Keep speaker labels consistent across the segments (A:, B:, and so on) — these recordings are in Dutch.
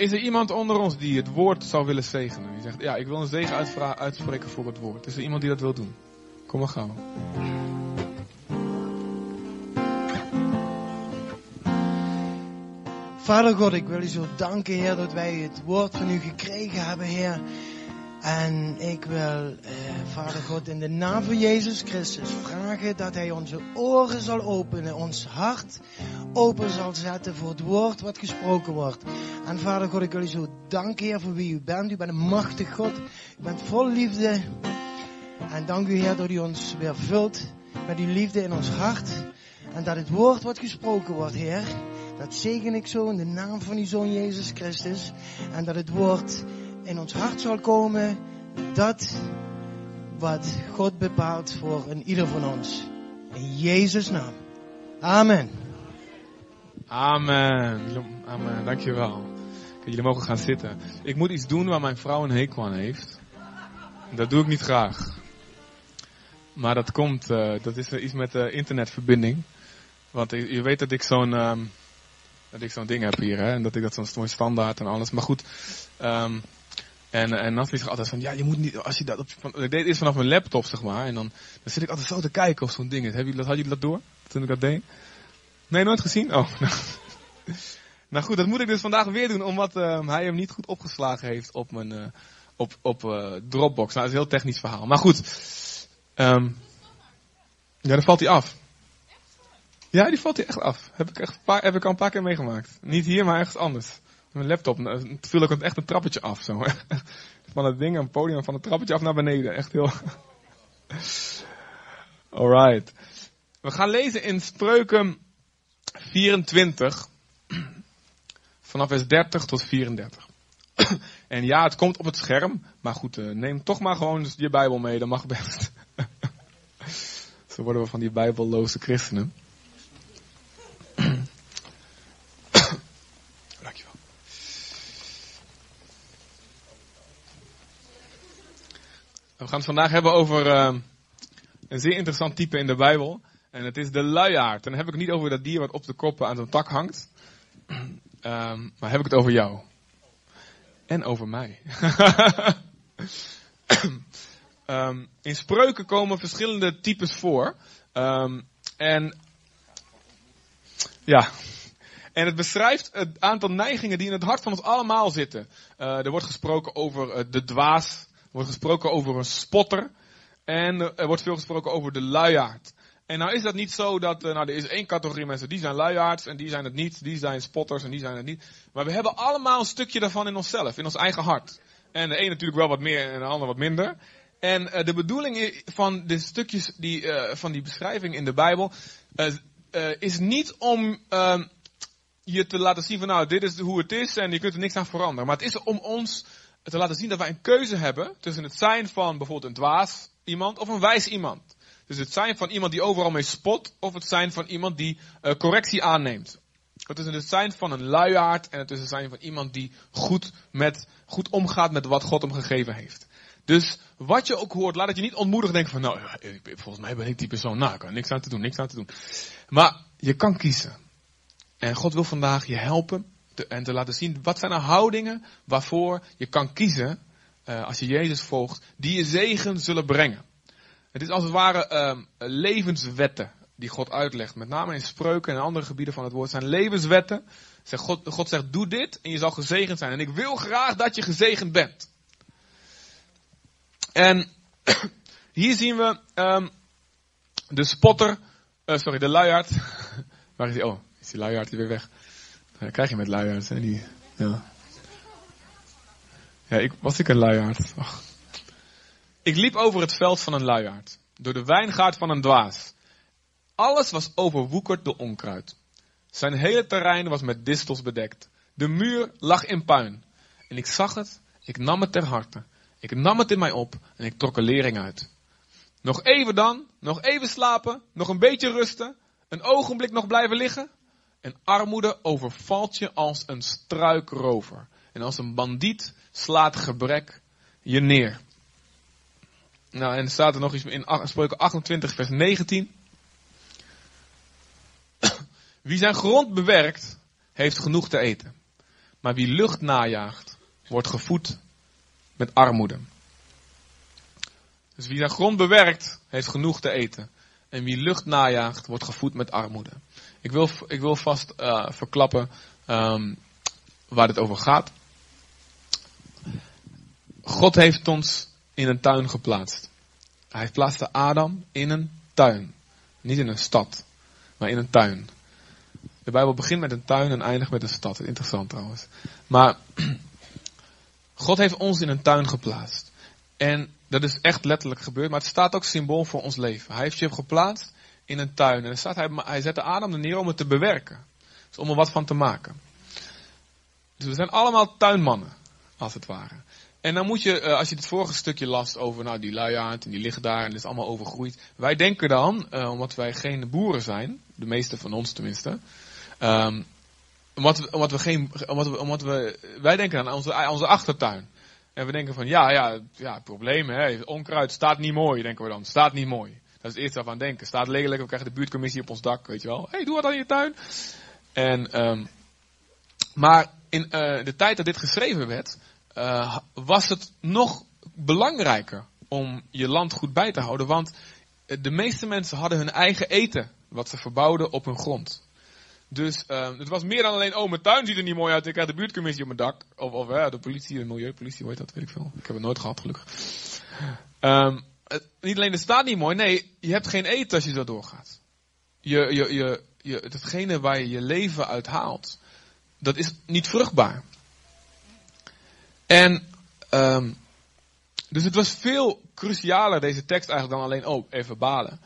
A: Is er iemand onder ons die het woord zou willen zegenen? Die zegt, ja, ik wil een zegen uitspreken voor het woord. Is er iemand die dat wil doen? Kom maar gauw.
B: Vader God, ik wil u zo danken, Heer, dat wij het woord van u gekregen hebben, Heer. En ik wil, eh, Vader God, in de naam van Jezus Christus vragen dat Hij onze oren zal openen, ons hart open zal zetten voor het woord wat gesproken wordt. En Vader God, ik wil u zo danken, Heer, voor wie u bent. U bent een machtig God. U bent vol liefde. En dank u, Heer, dat u ons weer vult met uw liefde in ons hart. En dat het woord wat gesproken wordt, Heer, dat zegen ik zo in de naam van uw Zoon Jezus Christus. En dat het woord in ons hart zal komen. Dat wat God bepaalt voor een ieder van ons. In Jezus' naam. Amen.
A: Amen. Amen. Dankjewel. Jullie mogen gaan zitten. Ik moet iets doen waar mijn vrouw een hekel aan heeft. Dat doe ik niet graag. Maar dat komt, eh, dat is eh, iets met de internetverbinding. Want je weet dat ik zo'n ehm, dat ik zo'n ding heb hier, hè? En dat ik dat zo'n standaard en alles. Maar goed. ehm, en, en Nathalie zegt altijd van, ja, je moet niet, als je dat op, ik deed eerst vanaf mijn laptop, zeg maar. En dan, dan zit ik altijd zo te kijken of zo'n ding is. Hebben jullie dat, hadden jullie dat door? Toen ik dat deed? Nee, nooit gezien? Oh, nou. nou goed, dat moet ik dus vandaag weer doen, omdat ehm, hij hem niet goed opgeslagen heeft op mijn, eh, op, op eh, Dropbox. Nou, dat is een heel technisch verhaal. Maar goed. ehm, ja, dan valt hij af. Ja, die valt hij echt af. Heb ik, echt paar, heb ik al een paar keer meegemaakt. Niet hier, maar ergens anders. Mijn laptop, nou, viel ik echt een trappetje af. Zo. Van het ding, een podium, van het trappetje af naar beneden. Echt heel... Alright. We gaan lezen in Spreuken 24. Vanaf vers 30 tot 34. En ja, het komt op het scherm. Maar goed, eh, neem toch maar gewoon je Bijbel mee. Dat mag best. Zo worden we van die bijbelloze christenen. We gaan het vandaag hebben over eh, een zeer interessant type in de Bijbel. En het is de luiaard. En dan heb ik het niet over dat dier wat op de kop aan zo'n tak hangt. Ehm, maar heb ik het over jou. En over mij. Ehm, in spreuken komen verschillende types voor. Ehm, en ja. En het beschrijft het aantal neigingen die in het hart van ons allemaal zitten. Eh, er wordt gesproken over eh, de dwaas. Wordt gesproken over een spotter. En eh, er wordt veel gesproken over de luiaard. En nou is dat niet zo dat, eh, nou er is één categorie mensen, die zijn luiaards en die zijn het niet, die zijn spotters en die zijn het niet. Maar we hebben allemaal een stukje daarvan in onszelf, in ons eigen hart. En de een natuurlijk wel wat meer en de ander wat minder. En eh, de bedoeling van de stukjes die, van die beschrijving in de Bijbel is niet om ehm, je te laten zien van nou dit is hoe het is en je kunt er niks aan veranderen. Maar het is om ons te laten zien dat wij een keuze hebben tussen het zijn van bijvoorbeeld een dwaas iemand of een wijs iemand. Dus het zijn van iemand die overal mee spot of het zijn van iemand die eh, correctie aanneemt. Het is het zijn van een luiaard en het is het zijn van iemand die goed, met, goed omgaat met wat God hem gegeven heeft. Dus wat je ook hoort, laat het je niet ontmoedigen denken van nou, volgens mij ben ik die persoon, nou, ik kan niks aan te doen, niks aan te doen. Maar je kan kiezen. En God wil vandaag je helpen en te laten zien wat zijn de houdingen waarvoor je kan kiezen eh, als je Jezus volgt, die je zegen zullen brengen. Het is als het ware ehm, levenswetten die God uitlegt. Met name in spreuken en andere gebieden van het woord zijn levenswetten. God, God zegt, doe dit en je zal gezegend zijn. En ik wil graag dat je gezegend bent. En hier zien we ehm, de spotter, eh, sorry, de luiaard. Waar is die? Oh, is die luiaard hier weer weg. Krijg je met luiaards, hè? Die, ja. Ja, ik, was ik een luiaard? Ik liep over het veld van een luiaard, door de wijngaard van een dwaas. Alles was overwoekerd door onkruid. Zijn hele terrein was met distels bedekt. De muur lag in puin. En ik zag het, ik nam het ter harte. Ik nam het in mij op en ik trok er lering uit. Nog even dan, nog even slapen, nog een beetje rusten, een ogenblik nog blijven liggen. En armoede overvalt je als een struikrover. En als een bandiet slaat gebrek je neer. Nou, en er staat er nog iets in Spreuken 28, vers 19. Wie zijn grond bewerkt, heeft genoeg te eten. Maar wie lucht najaagt, wordt gevoed met armoede. Dus wie zijn grond bewerkt, heeft genoeg te eten. En wie lucht najaagt, wordt gevoed met armoede. Ik wil, ik wil vast uh, verklappen um, waar dit over gaat. God heeft ons in een tuin geplaatst. Hij plaatste Adam in een tuin. Niet in een stad, maar in een tuin. De Bijbel begint met een tuin en eindigt met een stad. Interessant trouwens. Maar God heeft ons in een tuin geplaatst. En dat is echt letterlijk gebeurd, maar het staat ook symbool voor ons leven. Hij heeft je geplaatst in een tuin. En er staat, hij, hij zette Adam er neer om het te bewerken. Dus om er wat van te maken. Dus we zijn allemaal tuinmannen, als het ware. En dan moet je, eh, als je het vorige stukje las over nou, die luiaard en die liggen daar en het is allemaal overgroeid. Wij denken dan, uh, omdat wij geen boeren zijn, de meeste van ons tenminste. Um, omdat, we, we geen, omdat we, omdat we, wij denken aan onze, onze achtertuin. En we denken van, ja, ja, ja, problemen, hè. Onkruid staat niet mooi, denken we dan. Staat niet mooi. Dat is het eerste we aan denken. Staat lelijk, we krijgen de buurtcommissie op ons dak, weet je wel. Hey, doe wat aan je tuin. En, um, maar in uh, de tijd dat dit geschreven werd, uh, was het nog belangrijker om je land goed bij te houden. Want de meeste mensen hadden hun eigen eten, wat ze verbouwden op hun grond. Dus uh, het was meer dan alleen, oh mijn tuin ziet er niet mooi uit, ik krijg de buurtcommissie op mijn dak. Of, of de politie, de milieupolitie, hoe heet dat, weet ik veel. Ik heb het nooit gehad, gelukkig. Um, het, niet alleen de staat niet mooi, nee, je hebt geen eten als je zo doorgaat. Je, je, je, hetgene waar je je leven uit haalt, dat is niet vruchtbaar. En, um, dus het was veel crucialer, deze tekst eigenlijk, dan alleen, oh, even balen.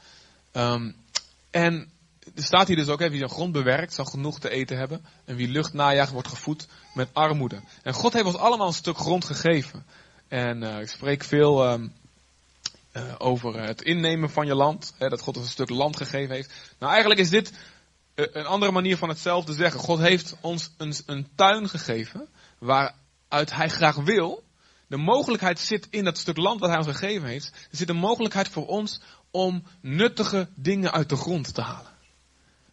A: En er staat hier dus ook, hè, wie zijn grond bewerkt, zal genoeg te eten hebben. En wie lucht najaagt, wordt gevoed met armoede. En God heeft ons allemaal een stuk grond gegeven. En uh, ik spreek veel um, uh, over het innemen van je land. Hè, dat God ons een stuk land gegeven heeft. Nou, eigenlijk is dit uh, een andere manier van hetzelfde zeggen. God heeft ons een, een tuin gegeven. Waaruit hij graag wil. De mogelijkheid zit in dat stuk land wat hij ons gegeven heeft. Er zit een mogelijkheid voor ons om nuttige dingen uit de grond te halen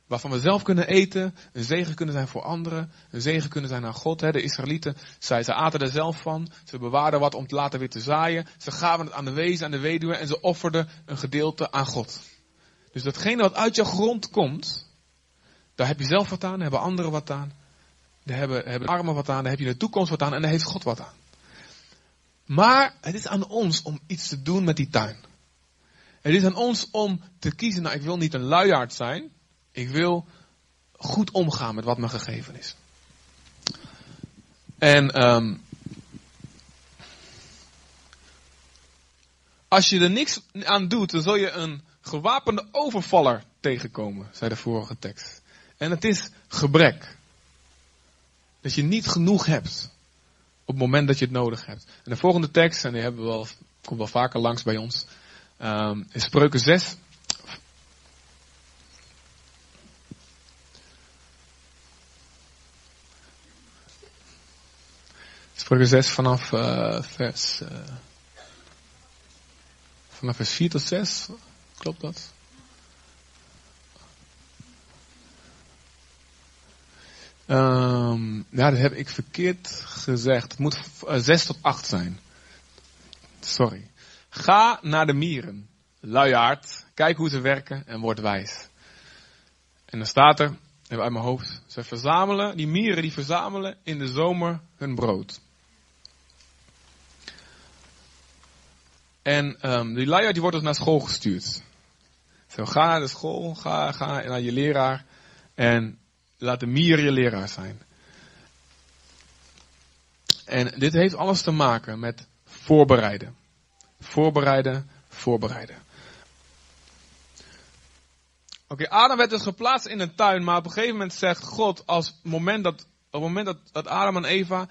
A: waarvan we zelf kunnen eten, een zegen kunnen zijn voor anderen, een zegen kunnen zijn aan God. De Israëlieten, zij, ze aten er zelf van, ze bewaarden wat om het later weer te zaaien, ze gaven het aan de wezen, aan de weduwe en ze offerden een gedeelte aan God. Dus datgene wat uit je grond komt, daar heb je zelf wat aan, daar hebben anderen wat aan, daar hebben, hebben de armen wat aan, daar heb je de toekomst wat aan en daar heeft God wat aan. Maar het is aan ons om iets te doen met die tuin. Het is aan ons om te kiezen, nou ik wil niet een luiaard zijn, ik wil goed omgaan met wat me gegeven is. En um, als je er niks aan doet, dan zul je een gewapende overvaller tegenkomen, zei de vorige tekst. En het is gebrek. Dat je niet genoeg hebt op het moment dat je het nodig hebt. En de volgende tekst, en die hebben we wel, komt wel vaker langs bij ons, um, is Spreuken 6, Spreuken 6 vanaf uh, vers. Uh, vanaf vers 4 tot 6. Klopt dat? Um, ja, dat heb ik verkeerd gezegd. Het moet uh, 6 tot 8 zijn. Sorry. Ga naar de mieren, luiaard, kijk hoe ze werken en word wijs. En dan staat er, even uit mijn hoofd, ze verzamelen, die mieren die verzamelen in de zomer hun brood. En um, die luiaard die wordt dus naar school gestuurd. Zo, ga naar de school, ga, ga naar je leraar en laat de mier je leraar zijn. En dit heeft alles te maken met voorbereiden. Voorbereiden, voorbereiden. Oké, Adam werd dus geplaatst in een tuin, maar op een gegeven moment zegt God, als moment dat, op het moment dat, dat Adam en Eva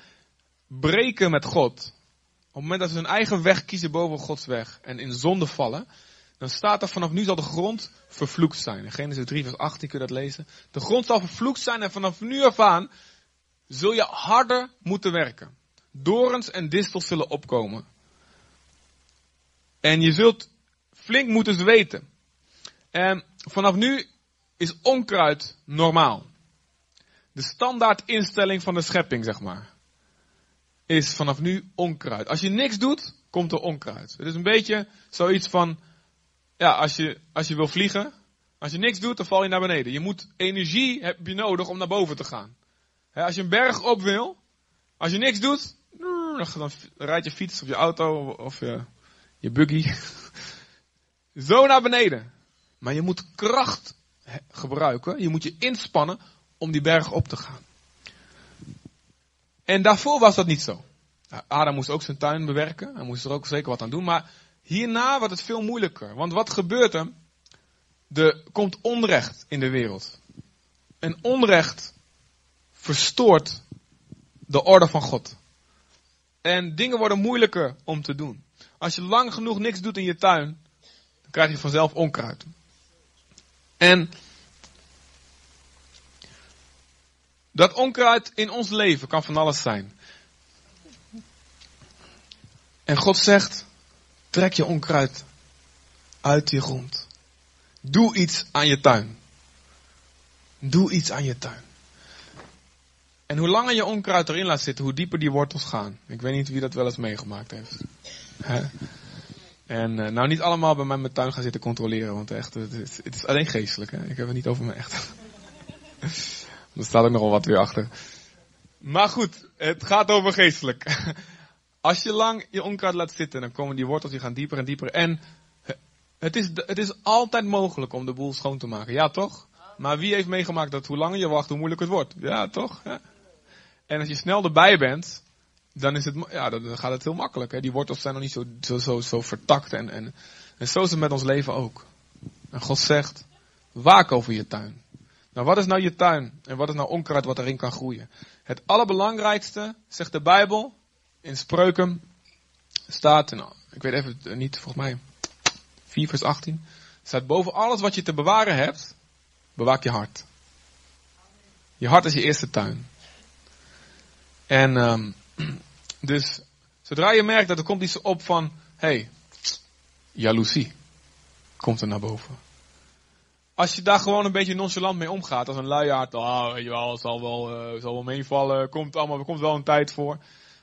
A: breken met God, het moment dat ze hun eigen weg kiezen boven Gods weg en in zonde vallen, dan staat er vanaf nu zal de grond vervloekt zijn. In Genesis 3 vers 18 kun je dat lezen. De grond zal vervloekt zijn en vanaf nu af aan zul je harder moeten werken. Dorens en distels zullen opkomen. En je zult flink moeten zweten. En vanaf nu is onkruid normaal. de standaard instelling van de schepping, zeg maar, is vanaf nu onkruid. Als je niks doet, komt er onkruid. Het is een beetje zoiets van, ja, als je, als je wil vliegen, als je niks doet, dan val je naar beneden. Je moet energie heb je nodig om naar boven te gaan. als je een berg op wil, als je niks doet, dan rijd je fiets of je auto of je, je buggy zo naar beneden. Maar je moet kracht gebruiken, je moet je inspannen om die berg op te gaan. En daarvoor was dat niet zo. Adam moest ook zijn tuin bewerken, hij moest er ook zeker wat aan doen, maar hierna wordt het veel moeilijker. Want wat gebeurt er? Er komt onrecht in de wereld. En onrecht verstoort de orde van God. En dingen worden moeilijker om te doen. Als je lang genoeg niks doet in je tuin, dan krijg je vanzelf onkruid. En dat onkruid in ons leven kan van alles zijn. En God zegt, trek je onkruid uit je grond. Doe iets aan je tuin. Doe iets aan je tuin. En hoe langer je onkruid erin laat zitten, hoe dieper die wortels gaan. Ik weet niet wie dat wel eens meegemaakt heeft. En uh, nou niet allemaal bij mij mijn tuin gaan zitten controleren, want echt, het is, het is alleen geestelijk. Hè? Ik heb het niet over me echt. Er staat ook nogal wat weer achter. Maar goed, het gaat over geestelijk. Als je lang je onkruid laat zitten, dan komen die wortels, die gaan dieper en dieper. En het is, het is altijd mogelijk om de boel schoon te maken. Ja, toch? Maar wie heeft meegemaakt dat hoe langer je wacht, hoe moeilijker het wordt? Ja, toch? En als je snel erbij bent, dan, is het, ja, dan gaat het heel makkelijk. Hè? Die wortels zijn nog niet zo, zo, zo, zo vertakt. En, en, en zo is het met ons leven ook. En God zegt, waak over je tuin. Nou, wat is nou je tuin? En wat is nou onkruid wat erin kan groeien? Het allerbelangrijkste, zegt de Bijbel, in Spreuken, staat, nou, ik weet even niet, volgens mij 4 vers 18, staat boven alles wat je te bewaren hebt, bewaak je hart. Je hart is je eerste tuin. En um, dus zodra je merkt dat er komt iets op van, hey, jaloezie, komt er naar boven. Als je daar gewoon een beetje nonchalant mee omgaat, als een luiaard, ah, weet je wel, het zal wel, uh, zal wel meevallen, komt allemaal, er komt wel een tijd voor.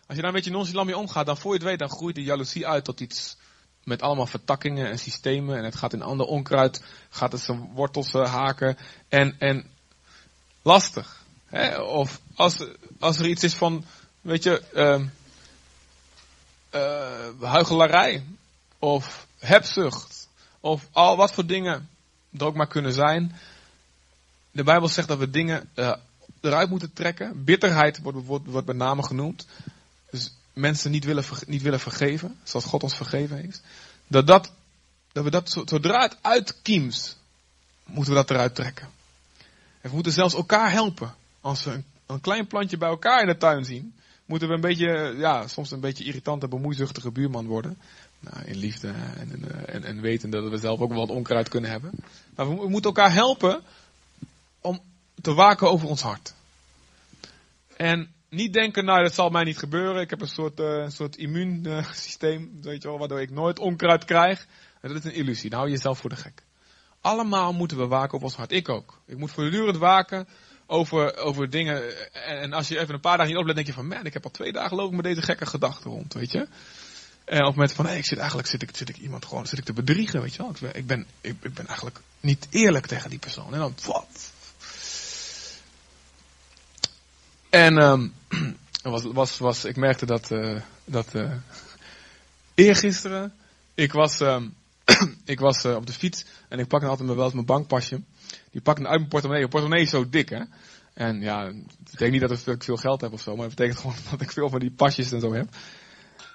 A: Als je daar een beetje nonchalant mee omgaat, dan voor je het weet, dan groeit de jaloezie uit tot iets met allemaal vertakkingen en systemen. En het gaat in ander onkruid, gaat het zijn wortels uh, haken. En, en lastig. Hè? Of als, als er iets is van, weet je, uh, uh, huigelarij. Of hebzucht. Of al wat voor dingen er ook maar kunnen zijn. De Bijbel zegt dat we dingen uh, eruit moeten trekken. Bitterheid wordt, wordt, wordt met name genoemd. Dus mensen niet willen, niet willen vergeven, zoals God ons vergeven heeft. Dat, dat, dat we dat, zodra het uitkiemt, moeten we dat eruit trekken. En we moeten zelfs elkaar helpen. Als we een, een klein plantje bij elkaar in de tuin zien, moeten we een beetje, ja, soms een beetje irritante, bemoeizuchtige buurman worden. Nou, in liefde en, en, en weten dat we zelf ook wel wat onkruid kunnen hebben. Maar we, moeten elkaar helpen om te waken over ons hart. En niet denken, nou dat zal mij niet gebeuren. Ik heb een soort, een soort immuunsysteem, weet je wel, waardoor ik nooit onkruid krijg. Dat is een illusie. Nou, hou jezelf voor de gek. Allemaal moeten we waken op ons hart. Ik ook. Ik moet voortdurend waken over, over dingen. En, als je even een paar dagen niet oplet, denk je van, man, ik heb al twee dagen loop ik met deze gekke gedachten rond, weet je. En op het moment van, hé, ik zit eigenlijk, zit ik, zit ik iemand gewoon, zit ik te bedriegen, weet je wel. Ik ben, ik, ik ben eigenlijk niet eerlijk tegen die persoon. En dan, wat? En um, was, was, was, ik merkte dat, uh, dat uh, eergisteren, ik was, um, ik was op de fiets en ik pak altijd wel eens mijn bankpasje. Die pak ik uit mijn portemonnee. Mijn portemonnee is zo dik, hè. En ja, het betekent niet dat ik veel geld heb of zo, maar het betekent gewoon dat ik veel van die pasjes en zo heb.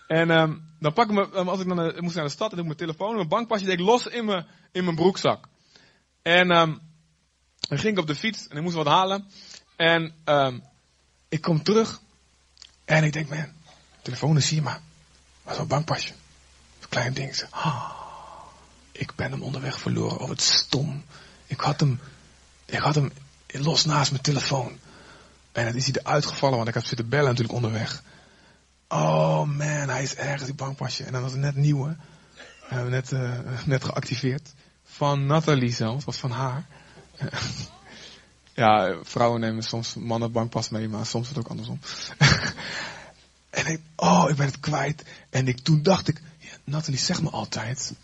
A: En um, dan pak ik me, als ik dan ik moest naar de stad en doe ik mijn telefoon, mijn bankpasje deed ik los in mijn, in mijn broekzak. En um, dan ging ik op de fiets en ik moest wat halen. En ik kom terug en ik denk, man, telefoon is hier maar. Maar zo'n bankpasje. Zo'n klein ding. Ah, ik ben hem onderweg verloren. Oh, het stom. Ik had hem, ik had hem los naast mijn telefoon. En dan is hij eruit gevallen, want ik heb zitten bellen natuurlijk onderweg. Oh man, hij is ergens die bankpasje. En dan was het net nieuw, hè. We hebben net, uh, net geactiveerd. Van Nathalie zelf, was van haar. Ja, vrouwen nemen soms mannen bankpas mee, maar soms het ook andersom. en ik, oh, ik ben het kwijt. En ik, toen dacht ik, ja, Nathalie, zeg me altijd,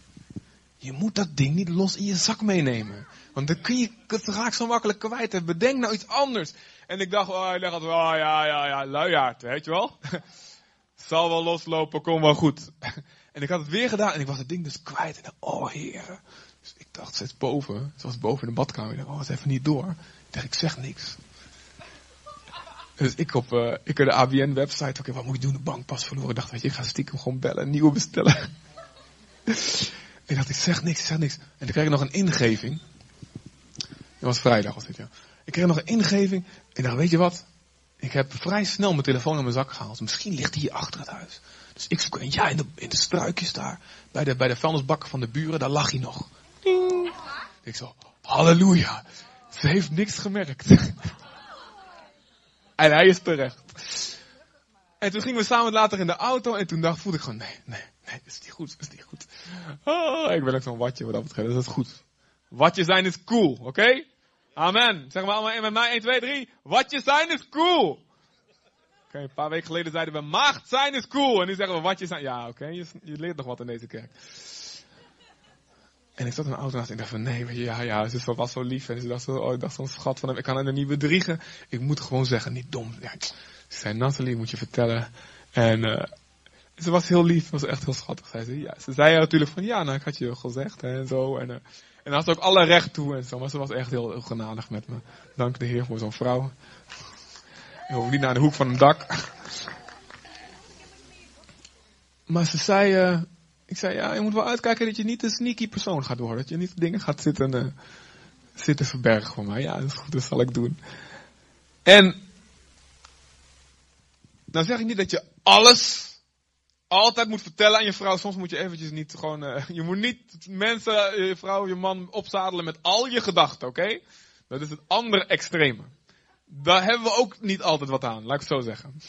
A: je moet dat ding niet los in je zak meenemen. Want dan kun je het raak zo makkelijk kwijt. Bedenk nou iets anders. En ik dacht, oh, ik dacht, oh ja, ja, ja, luiaard, weet je wel. Zal wel loslopen, kom wel goed. en ik had het weer gedaan en ik was het ding dus kwijt. En dacht, oh heren. Dus ik dacht, ze is boven. Ze was boven in de badkamer. Ik dacht, oh, het even niet door. Ik dacht, ik zeg niks. Dus ik op, uh, ik de ABN website, oké, wat moet ik doen? De bankpas verloren. Ik dacht, weet je, ik ga stiekem gewoon bellen, een nieuwe bestellen. ik dacht, ik zeg niks, ik zeg niks. En dan kreeg ik nog een ingeving. Dat was vrijdag was dit, ja. Ik kreeg nog een ingeving. Ik dacht, weet je wat? Ik heb vrij snel mijn telefoon in mijn zak gehaald. Misschien ligt hij hier achter het huis. Dus ik zoek, en ja, in de, in de struikjes daar. Bij de, bij de vuilnisbakken van de buren, daar lag hij nog. Ding. Ik zo, halleluja. Ze heeft niks gemerkt. en hij is terecht. En toen gingen we samen later in de auto. En toen dacht, voelde ik gewoon, nee, nee, nee, is niet goed, is niet goed. Oh, ik ben ook zo'n watje wat dat betreft, dus dat is goed. Watje zijn is cool, oké? Amen. Zeg maar allemaal met mij 1, 2, 3. Wat je zijn is cool. Oké, een paar weken geleden zeiden we maagd zijn is cool. En nu zeggen we wat je zijn. Ja, oké, je, leert nog wat in deze kerk. En ik zat een auto naast en ik dacht van nee, ja, ja, ze was zo lief. En ze dacht zo, oh, ik dacht zo'n schat van hem, ik kan haar niet bedriegen. Ik moet gewoon zeggen, niet dom. Ja, ze zei, Nathalie, moet je vertellen. En uh, ze was heel lief, was echt heel schattig, zei ze. Ja, ze zei natuurlijk van, ja, nou, ik had je gezegd hè, en zo. En uh, en had ook alle recht toe en zo. Maar ze was echt heel, heel genadig met me. Dank de Heer voor zo'n vrouw. Ik hoef niet naar de hoek van een dak. Maar ze zei, uh, ik zei, ja, je moet wel uitkijken dat je niet een sneaky persoon gaat worden. Dat je niet dingen gaat zitten, uh, zitten verbergen voor mij. Ja, dat is goed, dat zal ik doen. En, nou zeg ik niet dat je alles altijd moet vertellen aan je vrouw. Soms moet je eventjes niet gewoon. Uh, je moet niet mensen, je vrouw, je man opzadelen met al je gedachten, oké? Dat is het andere extreme. Daar hebben we ook niet altijd wat aan, laat ik het zo zeggen.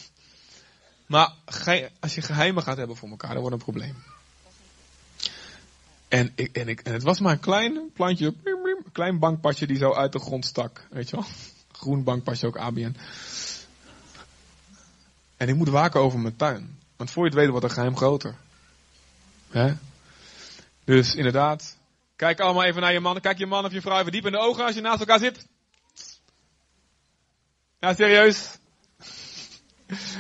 A: Maar als je geheimen gaat hebben voor elkaar, dan wordt een probleem. En, ik, en, ik, en het was maar een klein plantje, een klein bankpasje die zo uit de grond stak. Weet je wel? Groen bankpasje, ook ABN. En ik moet waken over mijn tuin. Want voor je het weet wordt een geheim groter. Dus inderdaad, kijk allemaal even naar je man. Kijk je man of je vrouw even diep in de ogen als je naast elkaar zit. Ja, serieus?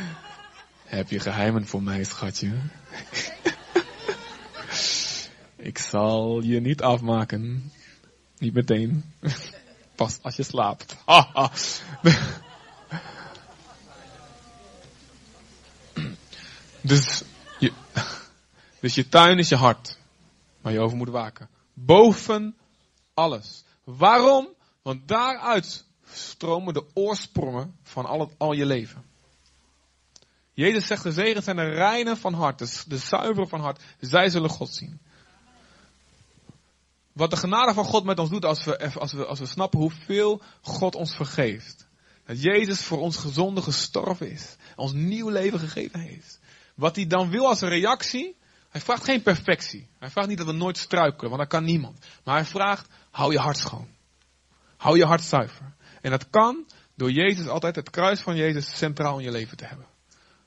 A: Heb je geheimen voor mij, schatje? Ik zal je niet afmaken. Niet meteen. Pas als je slaapt. Dus je, dus je tuin is je hart. Waar je over moet waken. Boven alles. Waarom? Want daaruit stromen de oorsprongen van al, het, al je leven. Jezus zegt, de zegen zijn de reinen van hart, de, de van hart. Zij zullen God zien. Wat de genade van God met ons doet als we, als we, als we snappen hoeveel God ons vergeeft. Dat Jezus voor ons gezonde gestorven is. Ons nieuw leven gegeven heeft. Wat hij dan wil als reactie, hij vraagt geen perfectie. Hij vraagt niet dat we nooit struikelen, want dat kan niemand. Maar hij vraagt, hou je hart schoon. Hou je hart zuiver. En dat kan door Jezus altijd het kruis van Jezus centraal in je leven te hebben.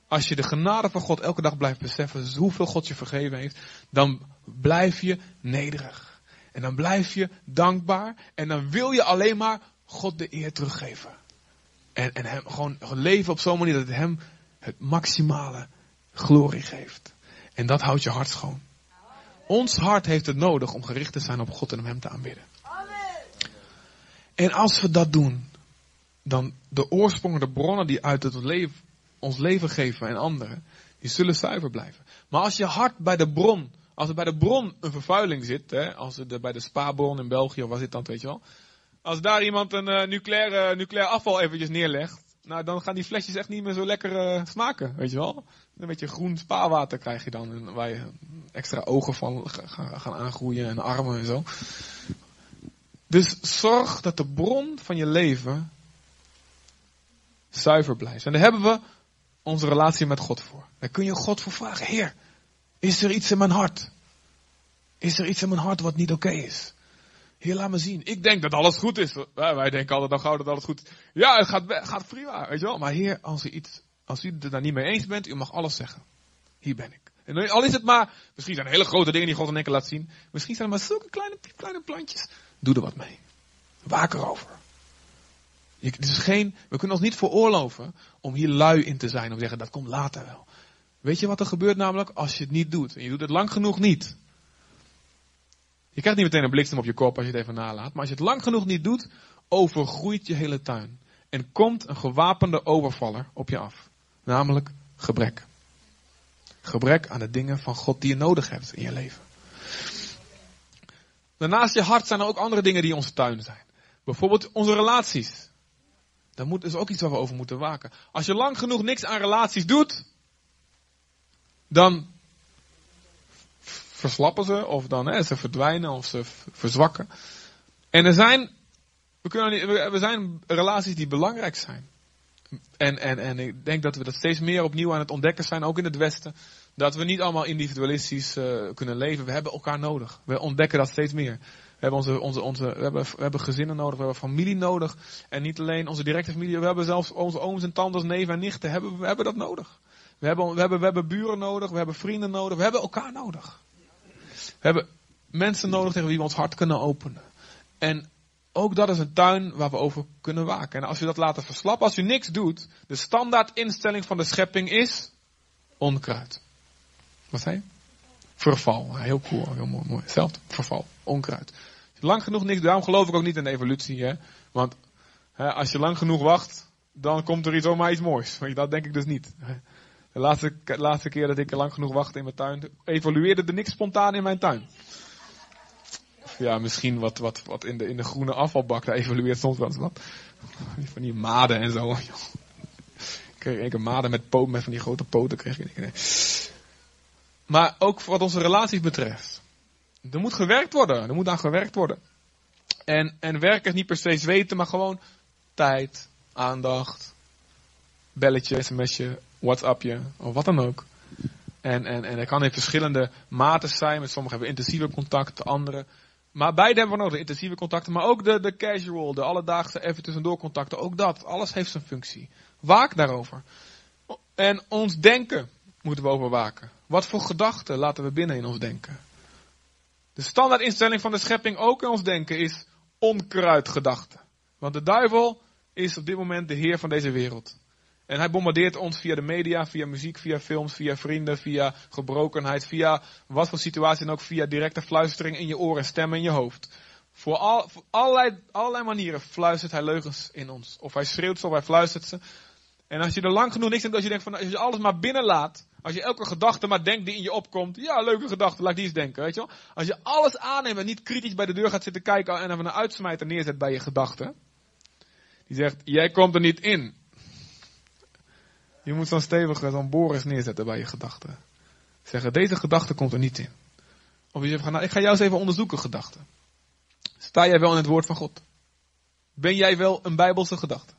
A: Als je de genade van God elke dag blijft beseffen, hoeveel God je vergeven heeft, dan blijf je nederig. En dan blijf je dankbaar. En dan wil je alleen maar God de eer teruggeven. En, en hem gewoon leven op zo'n manier dat het hem het maximale glorie geeft. En dat houdt je hart schoon. Ons hart heeft het nodig om gericht te zijn op God en om Hem te aanbidden. En als we dat doen, dan de oorsprongen, de bronnen die uit het leven, ons leven geven en anderen, die zullen zuiver blijven. Maar als je hart bij de bron, als er bij de bron een vervuiling zit, hè, als er bij de spaarbron in België of waar zit dan, weet je wel. Als daar iemand een uh, nucleair, uh, nucleair afval eventjes neerlegt, nou dan gaan die flesjes echt niet meer zo lekker uh, smaken, weet je wel. Een beetje groen spaarwater krijg je dan. Waar je extra ogen van gaan aangroeien en armen en zo. Dus zorg dat de bron van je leven zuiver blijft. En daar hebben we onze relatie met God voor. Daar kun je God voor vragen. Heer, is er iets in mijn hart? Is er iets in mijn hart wat niet oké is? Heer, laat me zien. Ik denk dat alles goed is. Wij denken altijd dan gauw dat alles goed is. Ja, het gaat, gaat prima, weet je wel. Maar Heer, als u, iets, als u het daar niet mee eens bent, u mag alles zeggen. Hier ben ik. En al is het maar, misschien zijn er hele grote dingen die God in één laat zien. Misschien zijn er maar zulke kleine, kleine plantjes. Doe er wat mee. Waak erover. Het is geen, we kunnen ons niet veroorloven om hier lui in te zijn. Om te zeggen, dat komt later wel. Weet je wat er gebeurt namelijk als je het niet doet? En je doet het lang genoeg niet. Je krijgt niet meteen een bliksem op je kop als je het even nalaat. Maar als je het lang genoeg niet doet, overgroeit je hele tuin. En komt een gewapende overvaller op je af. Namelijk gebrek. Gebrek aan de dingen van God die je nodig hebt in je leven. Daarnaast je hart zijn er ook andere dingen die onze tuin zijn. Bijvoorbeeld onze relaties. Daar moet, is ook iets waar we over moeten waken. Als je lang genoeg niks aan relaties doet, dan verslappen ze, of dan hè, ze verdwijnen, of ze verzwakken. En er zijn, we, kunnen niet, we zijn relaties die belangrijk zijn. En, en, en ik denk dat we dat steeds meer opnieuw aan het ontdekken zijn, ook in het Westen. Dat we niet allemaal individualistisch uh, kunnen leven. We hebben elkaar nodig. We ontdekken dat steeds meer. We hebben, onze, onze, onze, we, hebben, we hebben gezinnen nodig, we hebben familie nodig. En niet alleen onze directe familie, we hebben zelfs onze ooms en tantes, neven en nichten. Hebben, we hebben dat nodig. We hebben, we, hebben, we hebben buren nodig, we hebben vrienden nodig, we hebben elkaar nodig. We hebben mensen nodig tegen wie we ons hart kunnen openen. En ook dat is een tuin waar we over kunnen waken. En als je dat laten verslappen, als je niks doet, de standaard instelling van de schepping is onkruid. Wat zei je? Verval. Heel cool, heel mooi. mooi. Hetzelfde, verval, onkruid. Lang genoeg niks, daarom geloof ik ook niet in de evolutie. Hè? Want hè, als je lang genoeg wacht, dan komt er iets, zomaar iets moois. Dat denk ik dus niet. De laatste, laatste keer dat ik lang genoeg wachtte in mijn tuin, evolueerde er niks spontaan in mijn tuin. Ja, misschien wat, wat, wat in, de, in de groene afvalbak, daar evolueert soms wel eens wat. Van die maden en zo. Ik kreeg een maden met, poot, met van die grote poten. Kreeg ik. Nee. Maar ook wat onze relaties betreft. Er moet gewerkt worden. Er moet aan gewerkt worden. En, en werken is niet per se zweten, maar gewoon tijd, aandacht, belletje, sms'je, whatsappje, of wat dan ook. En, en, en dat kan in verschillende maten zijn. Met sommigen hebben intensieve contacten, anderen. Maar beide hebben we nodig, intensieve contacten, maar ook de, de casual, de alledaagse even tussendoor contacten. Ook dat, alles heeft zijn functie. Waak daarover. En ons denken moeten we overwaken. Wat voor gedachten laten we binnen in ons denken? De standaardinstelling van de schepping ook in ons denken is onkruidgedachten. Want de duivel is op dit moment de heer van deze wereld. En hij bombardeert ons via de media, via muziek, via films, via vrienden, via gebrokenheid, via wat voor situatie dan ook, via directe fluistering in je oren, stemmen in je hoofd. Voor, al, allerlei, manieren fluistert hij leugens in ons. Of hij schreeuwt ze of hij fluistert ze. En als je er lang genoeg niks in als je denkt van, als je alles maar binnenlaat, als je elke gedachte maar denkt die in je opkomt, ja, leuke gedachte, laat die eens denken, weet je wel. Als je alles aanneemt en niet kritisch bij de deur gaat zitten kijken en even een uitsmijter neerzet bij je gedachten. Die zegt, jij komt er niet in. Je moet zo'n stevige, zo'n Boris neerzetten bij je gedachten. Zeggen, deze gedachte komt er niet in. Of je zegt, nou, ik ga jou eens even onderzoeken, gedachten. Sta jij wel in het woord van God? Ben jij wel een bijbelse gedachte?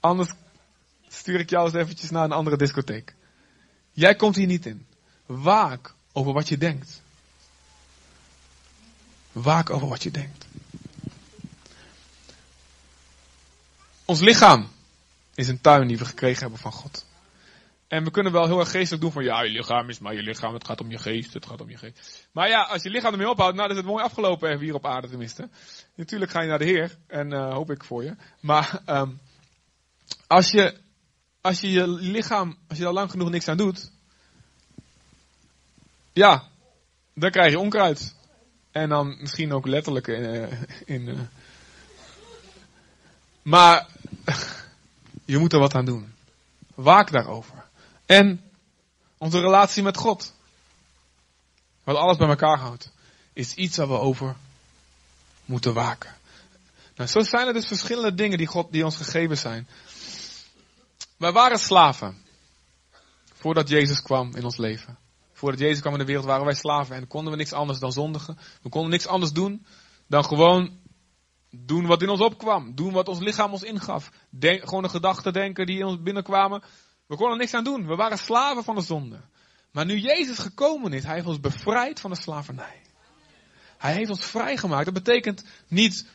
A: Anders stuur ik jou eens eventjes naar een andere discotheek. Jij komt hier niet in. Waak over wat je denkt. Waak over wat je denkt. Ons lichaam is een tuin die we gekregen hebben van God. En we kunnen wel heel erg geestelijk doen van ja, je lichaam is maar je lichaam, het gaat om je geest, het gaat om je geest. Maar ja, als je lichaam ermee ophoudt, nou dan is het mooi afgelopen hier op aarde tenminste. Natuurlijk ga je naar de Heer en uh, hoop ik voor je. Maar um, als je als je je lichaam, als je daar lang genoeg niks aan doet, ja, dan krijg je onkruid. En dan misschien ook letterlijk in. Uh, in uh. Maar je moet er wat aan doen. Waak daarover. En onze relatie met God. Wat alles bij elkaar houdt. Is iets waar we over moeten waken. Nou, zo zijn er dus verschillende dingen die, God, die ons gegeven zijn. Wij waren slaven. Voordat Jezus kwam in ons leven. Voordat Jezus kwam in de wereld waren wij slaven. En konden we niks anders dan zondigen. We konden niks anders doen dan gewoon doen wat in ons opkwam. Doen wat ons lichaam ons ingaf. Denk, gewoon de gedachten denken die in ons binnenkwamen. We konden niks aan doen. We waren slaven van de zonde. Maar nu Jezus gekomen is, hij heeft ons bevrijd van de slavernij. Hij heeft ons vrijgemaakt. Dat betekent niet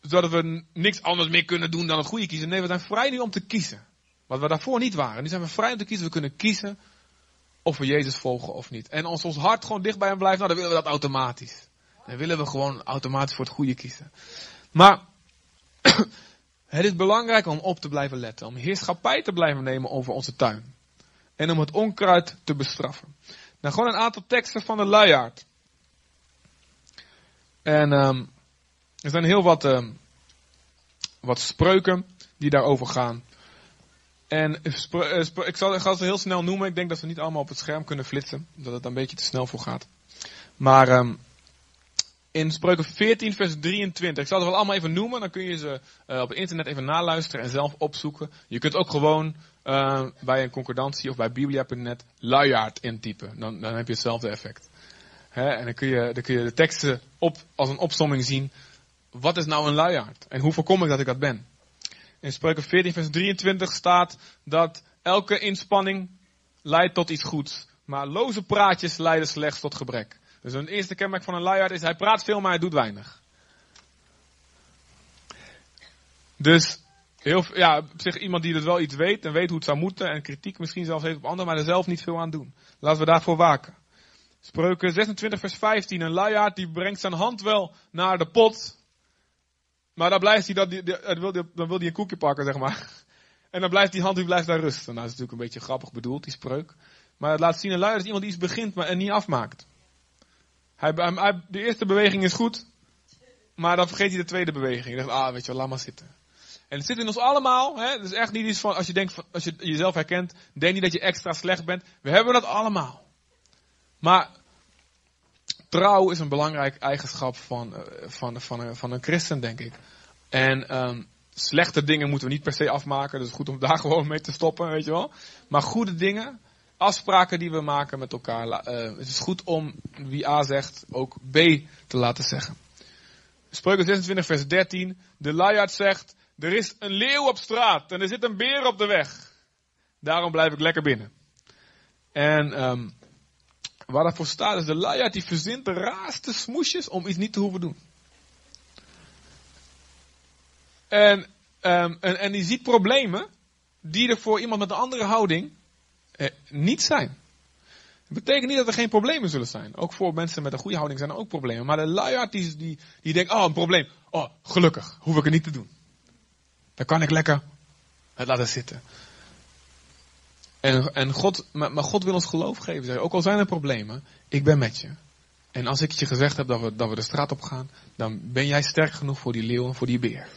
A: dat we niks anders meer kunnen doen dan het goede kiezen. Nee, we zijn vrij nu om te kiezen. Wat we daarvoor niet waren. Nu zijn we vrij om te kiezen. We kunnen kiezen of we Jezus volgen of niet. En als ons hart gewoon dicht bij hem blijft, nou, dan willen we dat automatisch. Dan willen we gewoon automatisch voor het goede kiezen. Maar het is belangrijk om op te blijven letten. Om heerschappij te blijven nemen over onze tuin. En om het onkruid te bestraffen. Nou, gewoon een aantal teksten van de luiaard. En um, er zijn heel wat, um, wat spreuken die daarover gaan. En uh, ik zal, ik zal ze heel snel noemen. Ik denk dat ze niet allemaal op het scherm kunnen flitsen. Dat het een beetje te snel voor gaat. Maar um, in spreuken 14 vers 23. Ik zal ze wel allemaal even noemen. Dan kun je ze uh, op internet even naluisteren en zelf opzoeken. Je kunt ook gewoon uh, bij een concordantie of bij biblia.net luiaard intypen. Dan, dan heb je hetzelfde effect. He, en dan kun, je, dan kun je de teksten op, als een opsomming zien. Wat is nou een luiaard? En hoe voorkom ik dat ik dat ben? In Spreuken 14 vers 23 staat dat elke inspanning leidt tot iets goeds. Maar loze praatjes leiden slechts tot gebrek. Dus een eerste kenmerk van een luiaard is hij praat veel, maar hij doet weinig. Dus heel, ja, op zich iemand die dus wel iets weet en weet hoe het zou moeten en kritiek misschien zelfs heeft op anderen, maar er zelf niet veel aan doen. Laten we daarvoor waken. Spreuken 26 vers 15. Een luiaard die brengt zijn hand wel naar de pot. Maar dan blijft hij dat, dan wil, dan wil hij een koekje pakken, zeg maar. En dan blijft die hand die blijft daar rusten. Nou, dat is natuurlijk een beetje grappig bedoeld, die spreuk. Maar het laat zien, een luiaard is iemand die iets begint maar en niet afmaakt. Hij, hij, de eerste beweging is goed. Maar dan vergeet hij de tweede beweging. Je denkt, ah, weet je wel, laat maar zitten. En het zit in ons allemaal. Hè? Het is echt niet iets van, als je denkt, als je jezelf herkent, denk niet dat je extra slecht bent. We hebben dat allemaal. Maar trouw is een belangrijk eigenschap van, eh, van, van, een, van een christen, denk ik. En um, slechte dingen moeten we niet per se afmaken. Dus goed om daar gewoon mee te stoppen, weet je wel. Maar goede dingen, afspraken die we maken met elkaar. Uh, het is goed om wie A zegt ook B te laten zeggen. Spreuken 26 vers 13. De luiaard zegt, er is een leeuw op straat en er zit een beer op de weg. Daarom blijf ik lekker binnen. En um, waar dat voor staat is de luiaard die verzint de raarste smoesjes om iets niet te hoeven doen. En, um, en, en die ziet problemen die er voor iemand met een andere houding niet zijn. Dat betekent niet dat er geen problemen zullen zijn. Ook voor mensen met een goede houding zijn er ook problemen. Maar de luiaard die, die, die denkt, oh een probleem. Oh, gelukkig, hoef ik het niet te doen. Dan kan ik lekker het laten zitten. En, en God, maar, maar God wil ons geloof geven. Zeg. Ook al zijn er problemen, ik ben met je. En als ik je gezegd heb dat we, dat we de straat op gaan, dan ben jij sterk genoeg voor die leeuw en voor die beer.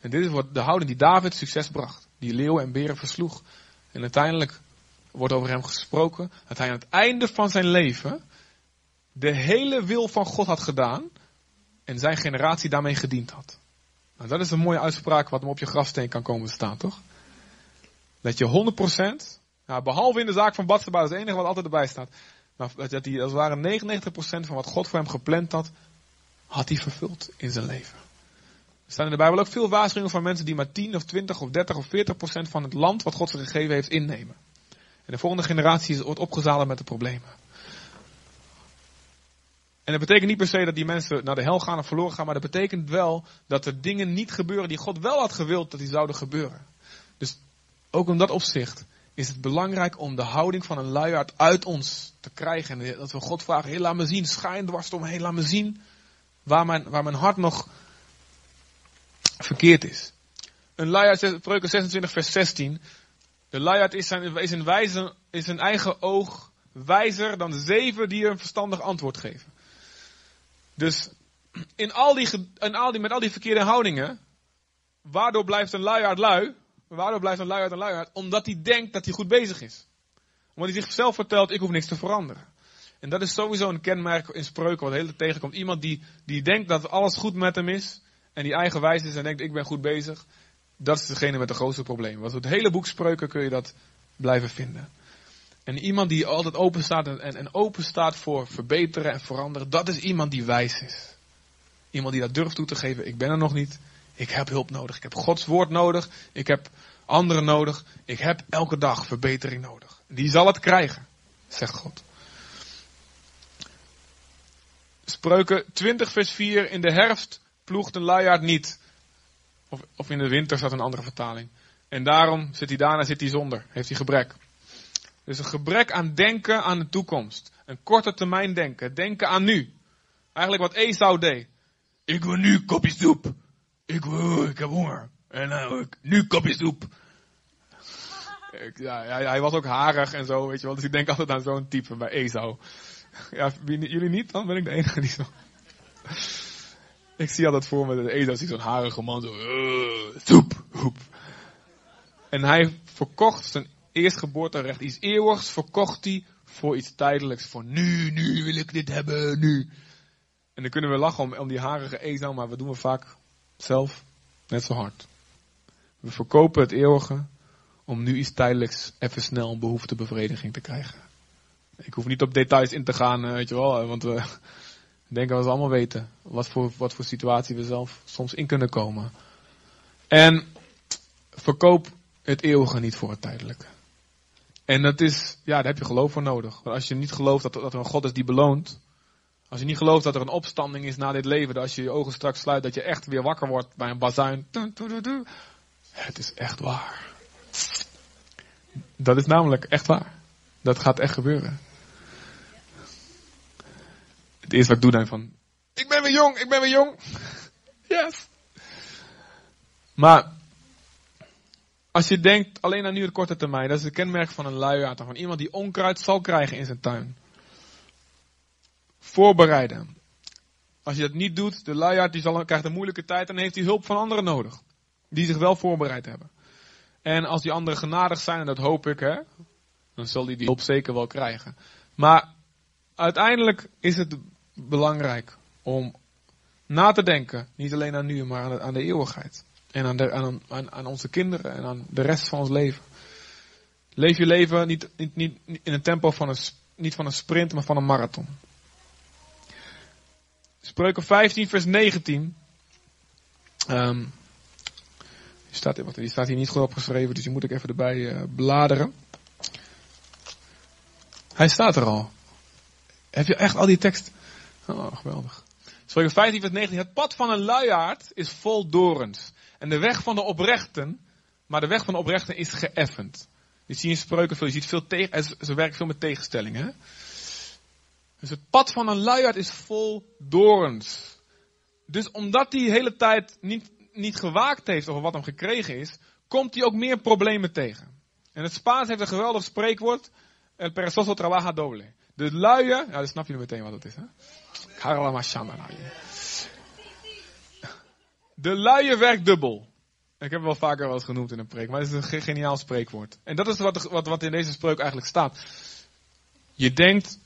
A: En dit is wat de houding die David succes bracht. Die leeuwen en beren versloeg. En uiteindelijk wordt over hem gesproken dat hij aan het einde van zijn leven de hele wil van God had gedaan en zijn generatie daarmee gediend had. Nou, dat is een mooie uitspraak wat hem op je grafsteen kan komen staan, toch? Dat je 100%, nou, behalve in de zaak van Batseba, dat is het enige wat altijd erbij staat, maar dat hij als het ware 99% van wat God voor hem gepland had, had hij vervuld in zijn leven. Er staan in de Bijbel ook veel waarschuwingen van mensen die maar 10 of 20 of 30 of 40% van het land wat God ze gegeven heeft innemen. En de volgende generatie wordt opgezadeld met de problemen. En dat betekent niet per se dat die mensen naar de hel gaan of verloren gaan, maar dat betekent wel dat er dingen niet gebeuren die God wel had gewild dat die zouden gebeuren. Dus ook in dat opzicht is het belangrijk om de houding van een luiaard uit ons te krijgen. En dat we God vragen, hey, laat me zien, schijn dwars omheen, laat me zien waar mijn, waar mijn hart nog verkeerd is. Een luiaard, Spreuken 26 vers 16, de luiaard is, zijn, is, in wijze, is in eigen oog wijzer dan de zeven die een verstandig antwoord geven. Dus in al die, in al die, met al die verkeerde houdingen, waardoor blijft een luiaard lui? Waardoor blijft een luiaard een luiaard? Omdat hij denkt dat hij goed bezig is. Omdat hij zichzelf vertelt, ik hoef niks te veranderen. En dat is sowieso een kenmerk in spreuken wat de hele tegenkomt. Iemand die, die denkt dat alles goed met hem is. En die eigenwijs is en denkt, ik ben goed bezig. Dat is degene met de grootste probleem. Want het hele boek spreuken kun je dat blijven vinden. En iemand die altijd open staat en, en open staat voor verbeteren en veranderen, dat is iemand die wijs is. Iemand die dat durft toe te geven, ik ben er nog niet, ik heb hulp nodig, ik heb Gods woord nodig, ik heb anderen nodig, ik heb elke dag verbetering nodig. Die zal het krijgen, zegt God. Spreuken 20 vers 4. In de herfst ploegt een luiaard niet. Of, of in de winter staat een andere vertaling. En daarom zit hij daarna zit hij zonder. Heeft hij gebrek. Dus een gebrek aan denken aan de toekomst. Een korte termijn denken. Denken aan nu. Eigenlijk wat Esau deed. Ik wil nu kopje soep. Ik wil, ik heb honger. En uh, nu kopje soep. Ja, hij, was ook harig en zo, weet je wel. Dus ik denk altijd aan zo'n type bij Esau. Ja, jullie niet? Dan ben ik de enige die zo... ik zie altijd voor me dat Esau ziet zo'n harige man zo... Uh, soep, soep. En hij verkocht zijn eerstgeboorterecht, iets eeuwigs, verkocht hij voor iets tijdelijks. Voor nu, nu wil ik dit hebben, nu. En dan kunnen we lachen om, om die harige Esau, maar we doen we vaak zelf net zo hard. We verkopen het eeuwige om nu iets tijdelijks even snel een behoeftebevrediging te krijgen. Ik hoef niet op details in te gaan, eh, weet je wel, want we denken dat we allemaal weten wat voor, wat voor situatie we zelf soms in kunnen komen. En verkoop het eeuwige niet voor het tijdelijke. En dat is, ja, daar heb je geloof voor nodig. Want als je niet gelooft dat, dat er een God is die beloont, als je niet gelooft dat er een opstanding is na dit leven, dat als je je ogen straks sluit, dat je echt weer wakker wordt bij een bazuin. Het is echt waar. Dat is namelijk echt waar. Dat gaat echt gebeuren. Het eerste wat ik doe dan van, ik ben weer jong, ik ben weer jong. Yes. Maar, als je denkt alleen aan nu het korte termijn, dat is het kenmerk van een luiaard, van iemand die onkruid zal krijgen in zijn tuin. Voorbereiden. Als je dat niet doet, de luiaard die zal, krijgt een moeilijke tijd en dan heeft hij hulp van anderen nodig. Die zich wel voorbereid hebben. En als die anderen genadig zijn, en dat hoop ik, hè, dan zal hij die hulp zeker wel krijgen. Maar uiteindelijk is het belangrijk om na te denken, niet alleen aan nu, maar aan de, aan de eeuwigheid. En aan, de, aan, aan, onze kinderen en aan de rest van ons leven. Leef je leven niet, niet, in een tempo van een, niet van een sprint, maar van een marathon. Spreuken 15, vers 19. Um, die, staat, die staat hier niet goed opgeschreven, dus die moet ik even erbij uh, bladeren. Hij staat er al. Heb je echt al die tekst? Oh, geweldig. Spreuken 15, vers 19. Het pad van een luiaard is vol dorens. En de weg van de oprechten, maar de weg van de oprechten is geëffend. Je ziet in spreuken veel, je ziet veel tegen, ze werken veel met tegenstellingen. Dus het pad van een luiaard is vol dorens. Dus omdat hij de hele tijd niet, niet gewaakt heeft over wat hem gekregen is, komt hij ook meer problemen tegen. En het Spaans heeft een geweldig spreekwoord. El perezoso trabaja doble. De luie, ja, dan snap je meteen wat het is. Hè? De luie werkt dubbel. Ik heb wel vaker eens genoemd in een preek, maar het is een geniaal spreekwoord. En dat is wat, wat, wat in deze spreuk eigenlijk staat. Je denkt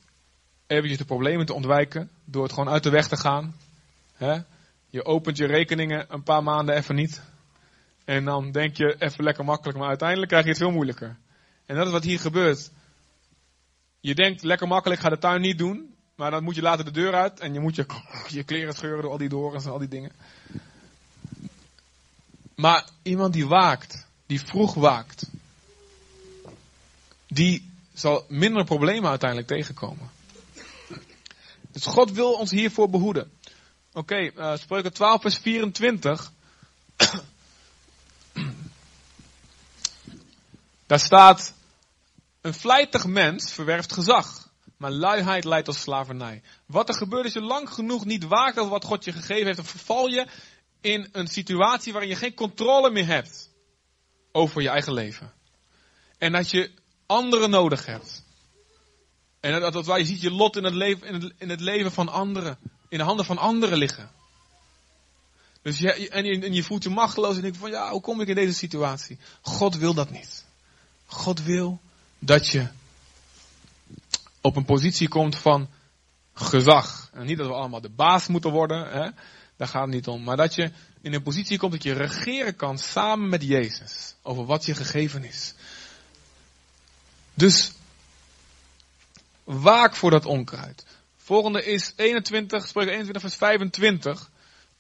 A: eventjes de problemen te ontwijken door het gewoon uit de weg te gaan. Je opent je rekeningen een paar maanden even niet. En dan denk je even lekker makkelijk, maar uiteindelijk krijg je het veel moeilijker. En dat is wat hier gebeurt. Je denkt lekker makkelijk, ga de tuin niet doen. Maar dan moet je later de deur uit en je moet je, je kleren scheuren door al die dorens en al die dingen. Maar iemand die waakt, die vroeg waakt, die zal minder problemen uiteindelijk tegenkomen. Dus God wil ons hiervoor behoeden. Oké, okay, uh, spreuken 12 vers 24. Daar staat, een vlijtig mens verwerft gezag, maar luiheid leidt tot slavernij. Wat er gebeurt als je lang genoeg niet waakt over wat God je gegeven heeft, dan verval je in een situatie waarin je geen controle meer hebt over je eigen leven. En dat je anderen nodig hebt. En dat, dat waar je ziet je lot in het, leven, in het leven van anderen, in de handen van anderen liggen. Dus je, en, je, en je voelt je machteloos en denkt van ja, hoe kom ik in deze situatie? God wil dat niet. God wil dat je op een positie komt van gezag. En niet dat we allemaal de baas moeten worden, hè? daar gaat het niet om. Maar dat je in een positie komt dat je regeren kan samen met Jezus over wat je gegeven is. Dus waak voor dat onkruid. Volgende is 21, spreek 21 vers 25.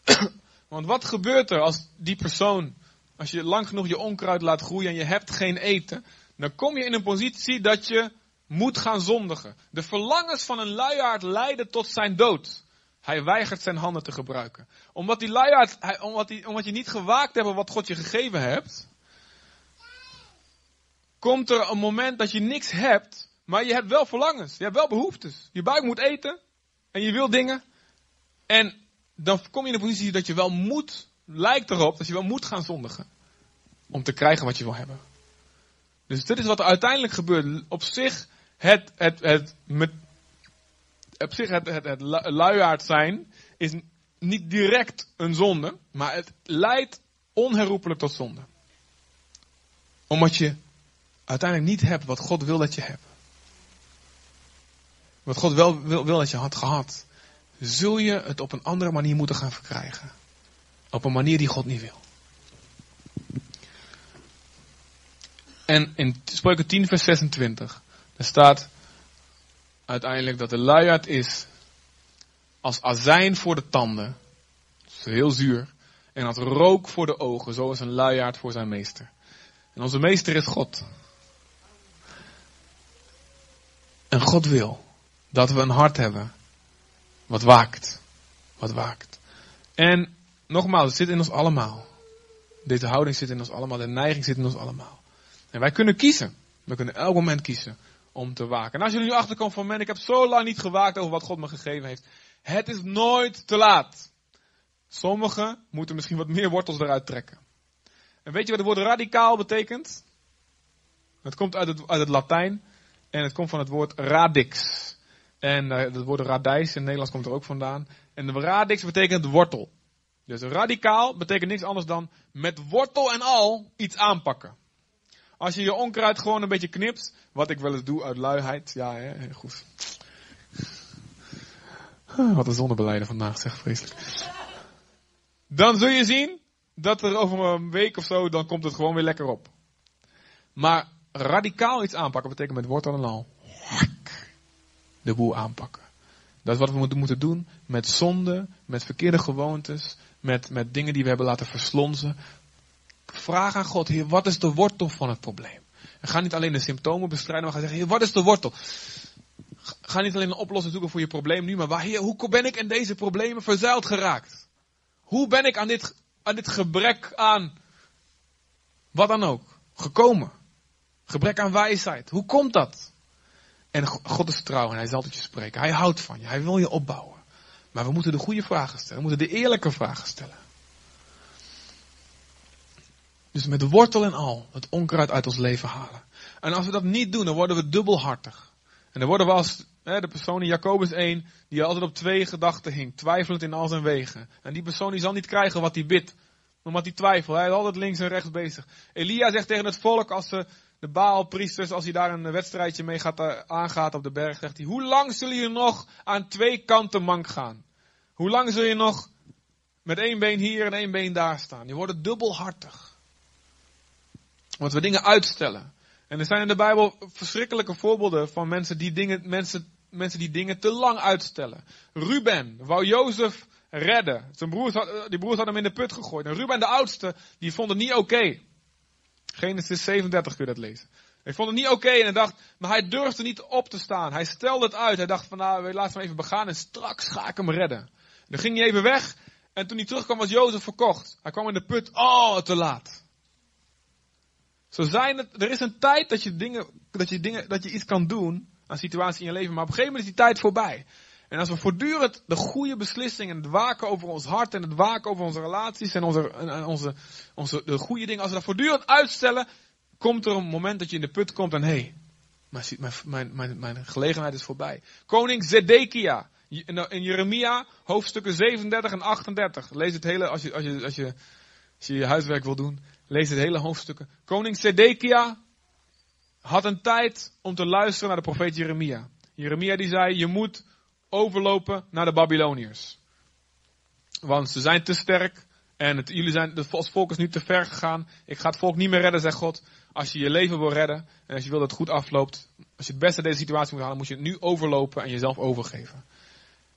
A: Want wat gebeurt er als die persoon, als je lang genoeg je onkruid laat groeien en je hebt geen eten, dan kom je in een positie dat je moet gaan zondigen. De verlangens van een luiaard leiden tot zijn dood. Hij weigert zijn handen te gebruiken. Omdat, die luiaard, hij, omdat, omdat je niet gewaakt hebt wat God je gegeven hebt, komt er een moment dat je niks hebt, maar je hebt wel verlangens. Je hebt wel behoeftes. Je buik moet eten en je wil dingen. En dan kom je in de positie dat je wel moet, lijkt erop, dat je wel moet gaan zondigen. Om te krijgen wat je wil hebben. Dus dit is wat er uiteindelijk gebeurt. Op zich, het, het, het, met, op zich het, het, luiaard zijn is niet direct een zonde, maar het leidt onherroepelijk tot zonde. Omdat je uiteindelijk niet hebt wat God wil dat je hebt. Wat God wel wil, wil dat je had gehad. Zul je het op een andere manier moeten gaan verkrijgen. Op een manier die God niet wil. En in Spreuken 10 vers 26. Daar staat uiteindelijk dat de luiaard is als azijn voor de tanden. heel zuur. En als rook voor de ogen. Zoals een luiaard voor zijn meester. En onze meester is God. En God wil dat we een hart hebben wat waakt. Wat waakt. En nogmaals, het zit in ons allemaal. Deze houding zit in ons allemaal. De neiging zit in ons allemaal. En wij kunnen kiezen. We kunnen elk moment kiezen om te waken. En als jullie nu achterkomen van, man, ik heb zo lang niet gewaakt over wat God me gegeven heeft. Het is nooit te laat. Sommigen moeten misschien wat meer wortels eruit trekken. En weet je wat het woord radicaal betekent? Het komt uit het, uit het Latijn. En het komt van het woord radix. En uh, het woord radijs in het Nederlands komt er ook vandaan. En de radix betekent wortel. Dus radicaal betekent niks anders dan met wortel en al iets aanpakken. Als je je onkruid gewoon een beetje knipt, wat ik wel eens doe uit luiheid, ja, hè, goed. Wat een zonnebeleider vandaag, zeg vreselijk. Dan zul je zien dat er over een week of zo, dan komt het gewoon weer lekker op. Maar radicaal iets aanpakken betekent met wortel en al de boel aanpakken. Dat is wat we moeten doen met zonde, met verkeerde gewoontes, met, met dingen die we hebben laten verslonzen. Vraag aan God, Heer, wat is de wortel van het probleem? En ga niet alleen de symptomen bestrijden, maar ga zeggen, Heer, wat is de wortel? Ga niet alleen een oplossing zoeken voor je probleem nu, maar waar, Heer, hoe ben ik in deze problemen verzuild geraakt? Hoe ben ik aan dit, aan dit gebrek aan, wat dan ook, gekomen? Gebrek aan wijsheid. Hoe komt dat? En God is trouw en hij zal tot je spreken. Hij houdt van je. Hij wil je opbouwen. Maar we moeten de goede vragen stellen. We moeten de eerlijke vragen stellen. Dus met wortel en al het onkruid uit ons leven halen. En als we dat niet doen, dan worden we dubbelhartig. En dan worden we als hè, de persoon in Jacobus 1, die altijd op twee gedachten hing, twijfelend in al zijn wegen. En die persoon die zal niet krijgen wat hij bidt, omdat hij twijfelt. Hij is altijd links en rechts bezig. Elia zegt tegen het volk, als ze de Baalpriesters, als hij daar een wedstrijdje mee gaat, eh, aangaat op de berg, zegt hij, hoe lang zullen je nog aan twee kanten mank gaan? Hoe lang zul je nog met één been hier en één been daar staan? Je wordt dubbelhartig. Want we dingen uitstellen. En er zijn in de Bijbel verschrikkelijke voorbeelden van mensen die dingen, mensen, mensen die dingen te lang uitstellen. Ruben wou Jozef redden. Zijn broers had, die broers hadden hem in de put gegooid. En Ruben de oudste, die vond het niet oké. Genesis 37 kun je dat lezen. Hij vond het niet oké en hij dacht, maar hij durfde niet op te staan. Hij stelde het uit. Hij dacht van nou, laat me even begaan en straks ga ik hem redden. dan ging hij even weg en toen hij terugkwam was Jozef verkocht. Hij kwam in de put, oh te laat. Zo zijn het, er is een tijd dat je dingen, dat je dingen, dat je iets kan doen aan situaties in je leven, maar op een gegeven moment is die tijd voorbij. En als we voortdurend de goede beslissingen, het waken over ons hart en het waken over onze relaties en onze, onze, onze de goede dingen, als we dat voortdurend uitstellen, komt er een moment dat je in de put komt en hé, hey, mijn, mijn, mijn, mijn gelegenheid is voorbij. Koning Zedekia, in Jeremia, hoofdstukken 37 en 38. Lees het hele, als je, als je, als je, als je, je huiswerk wil doen, lees het hele hoofdstukken. Koning Zedekia had een tijd om te luisteren naar de profeet Jeremia. Jeremia die zei, je moet overlopen naar de Babyloniërs. Want ze zijn te sterk en het, jullie zijn, het volk is nu te ver gegaan. Ik ga het volk niet meer redden, zegt God. Als je je leven wil redden en als je wil dat het goed afloopt, als je het beste deze situatie moet halen, moet je het nu overlopen en jezelf overgeven.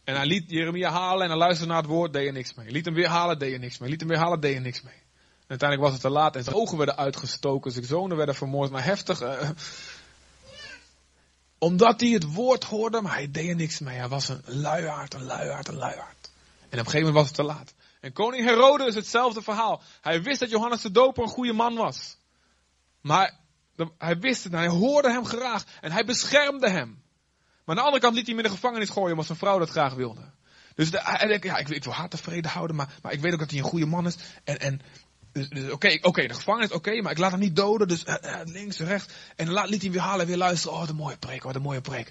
A: En hij liet Jeremia halen en hij luisterde naar het woord, deed er niks mee. Liet hem weer halen, deed er niks mee. Liet hem weer halen, deed er niks mee. Uiteindelijk was het te laat en zijn ogen werden uitgestoken, zijn zonen werden vermoord, maar heftig. Uh, Omdat hij het woord hoorde, maar hij deed er niks mee. Hij was een luiaard, een luiaard, een luiaard. En op een gegeven moment was het te laat. En koning Herodes hetzelfde verhaal. Hij wist dat Johannes de Doper een goede man was. Maar hij wist het, hij hoorde hem graag en hij beschermde hem. Maar aan de andere kant liet hij hem in de gevangenis gooien omdat zijn vrouw dat graag wilde. Dus hij denkt, ja, ik, wil haar tevreden houden, maar, maar ik weet ook dat hij een goede man is. En, en dus, dus oké, oké, de gevangenis, oké, maar ik laat hem niet doden. Dus uh, links, rechts. En laat, liet hij weer halen en weer luisteren. Oh, de mooie preek, wat een mooie preek.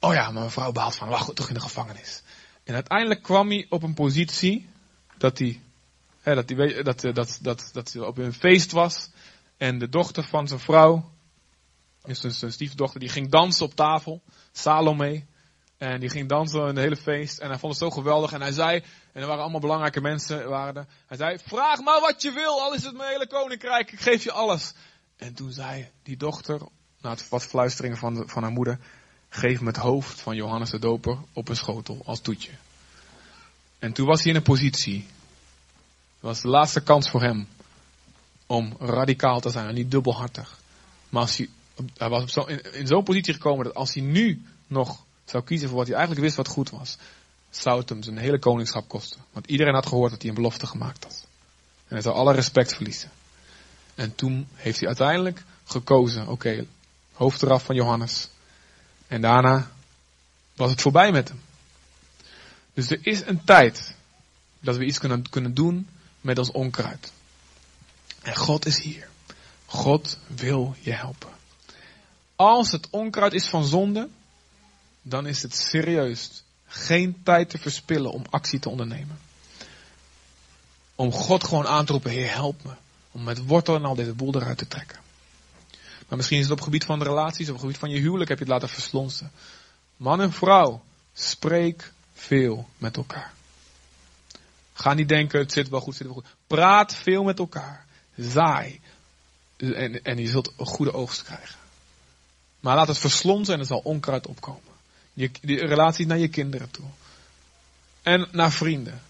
A: Oh ja, mijn vrouw behaalt van, wacht, toch in de gevangenis. En uiteindelijk kwam hij op een positie dat hij, hè, dat, hij dat, dat, dat, dat, dat op een feest was. En de dochter van zijn vrouw, dus zijn stiefdochter, die ging dansen op tafel. Salome. En die ging dansen in het hele feest. En hij vond het zo geweldig. En hij zei, en er waren allemaal belangrijke mensen. Waren hij zei, vraag maar wat je wil, al is het mijn hele koninkrijk, ik geef je alles. En toen zei die dochter, na wat fluisteringen van, van haar moeder, geef me het hoofd van Johannes de Doper op een schotel als toetje. En toen was hij in een positie. Het was de laatste kans voor hem om radicaal te zijn en niet dubbelhartig. Maar als hij, hij was zo, in, in zo'n positie gekomen dat als hij nu nog zou kiezen voor wat hij eigenlijk wist wat goed was, zou het hem zijn hele koningschap kosten. Want iedereen had gehoord dat hij een belofte gemaakt had. En hij zou alle respect verliezen. En toen heeft hij uiteindelijk gekozen, oké, hoofd eraf van Johannes. En daarna was het voorbij met hem. Dus er is een tijd dat we iets kunnen, kunnen doen met ons onkruid. En God is hier. God wil je helpen. Als het onkruid is van zonde, dan is het serieus geen tijd te verspillen om actie te ondernemen. Om God gewoon aan te roepen, Heer help me. Om met wortel en al deze boel eruit te trekken. Maar misschien is het op gebied van de relaties, op het gebied van je huwelijk heb je het laten verslonsen. Man en vrouw, spreek veel met elkaar. Ga niet denken, het zit wel goed, het zit wel goed. Praat veel met elkaar. Zaai. En, en je zult een goede oogst krijgen. Maar laat het verslonsen en er zal onkruid opkomen. Je, die relatie naar je kinderen toe. En naar vrienden.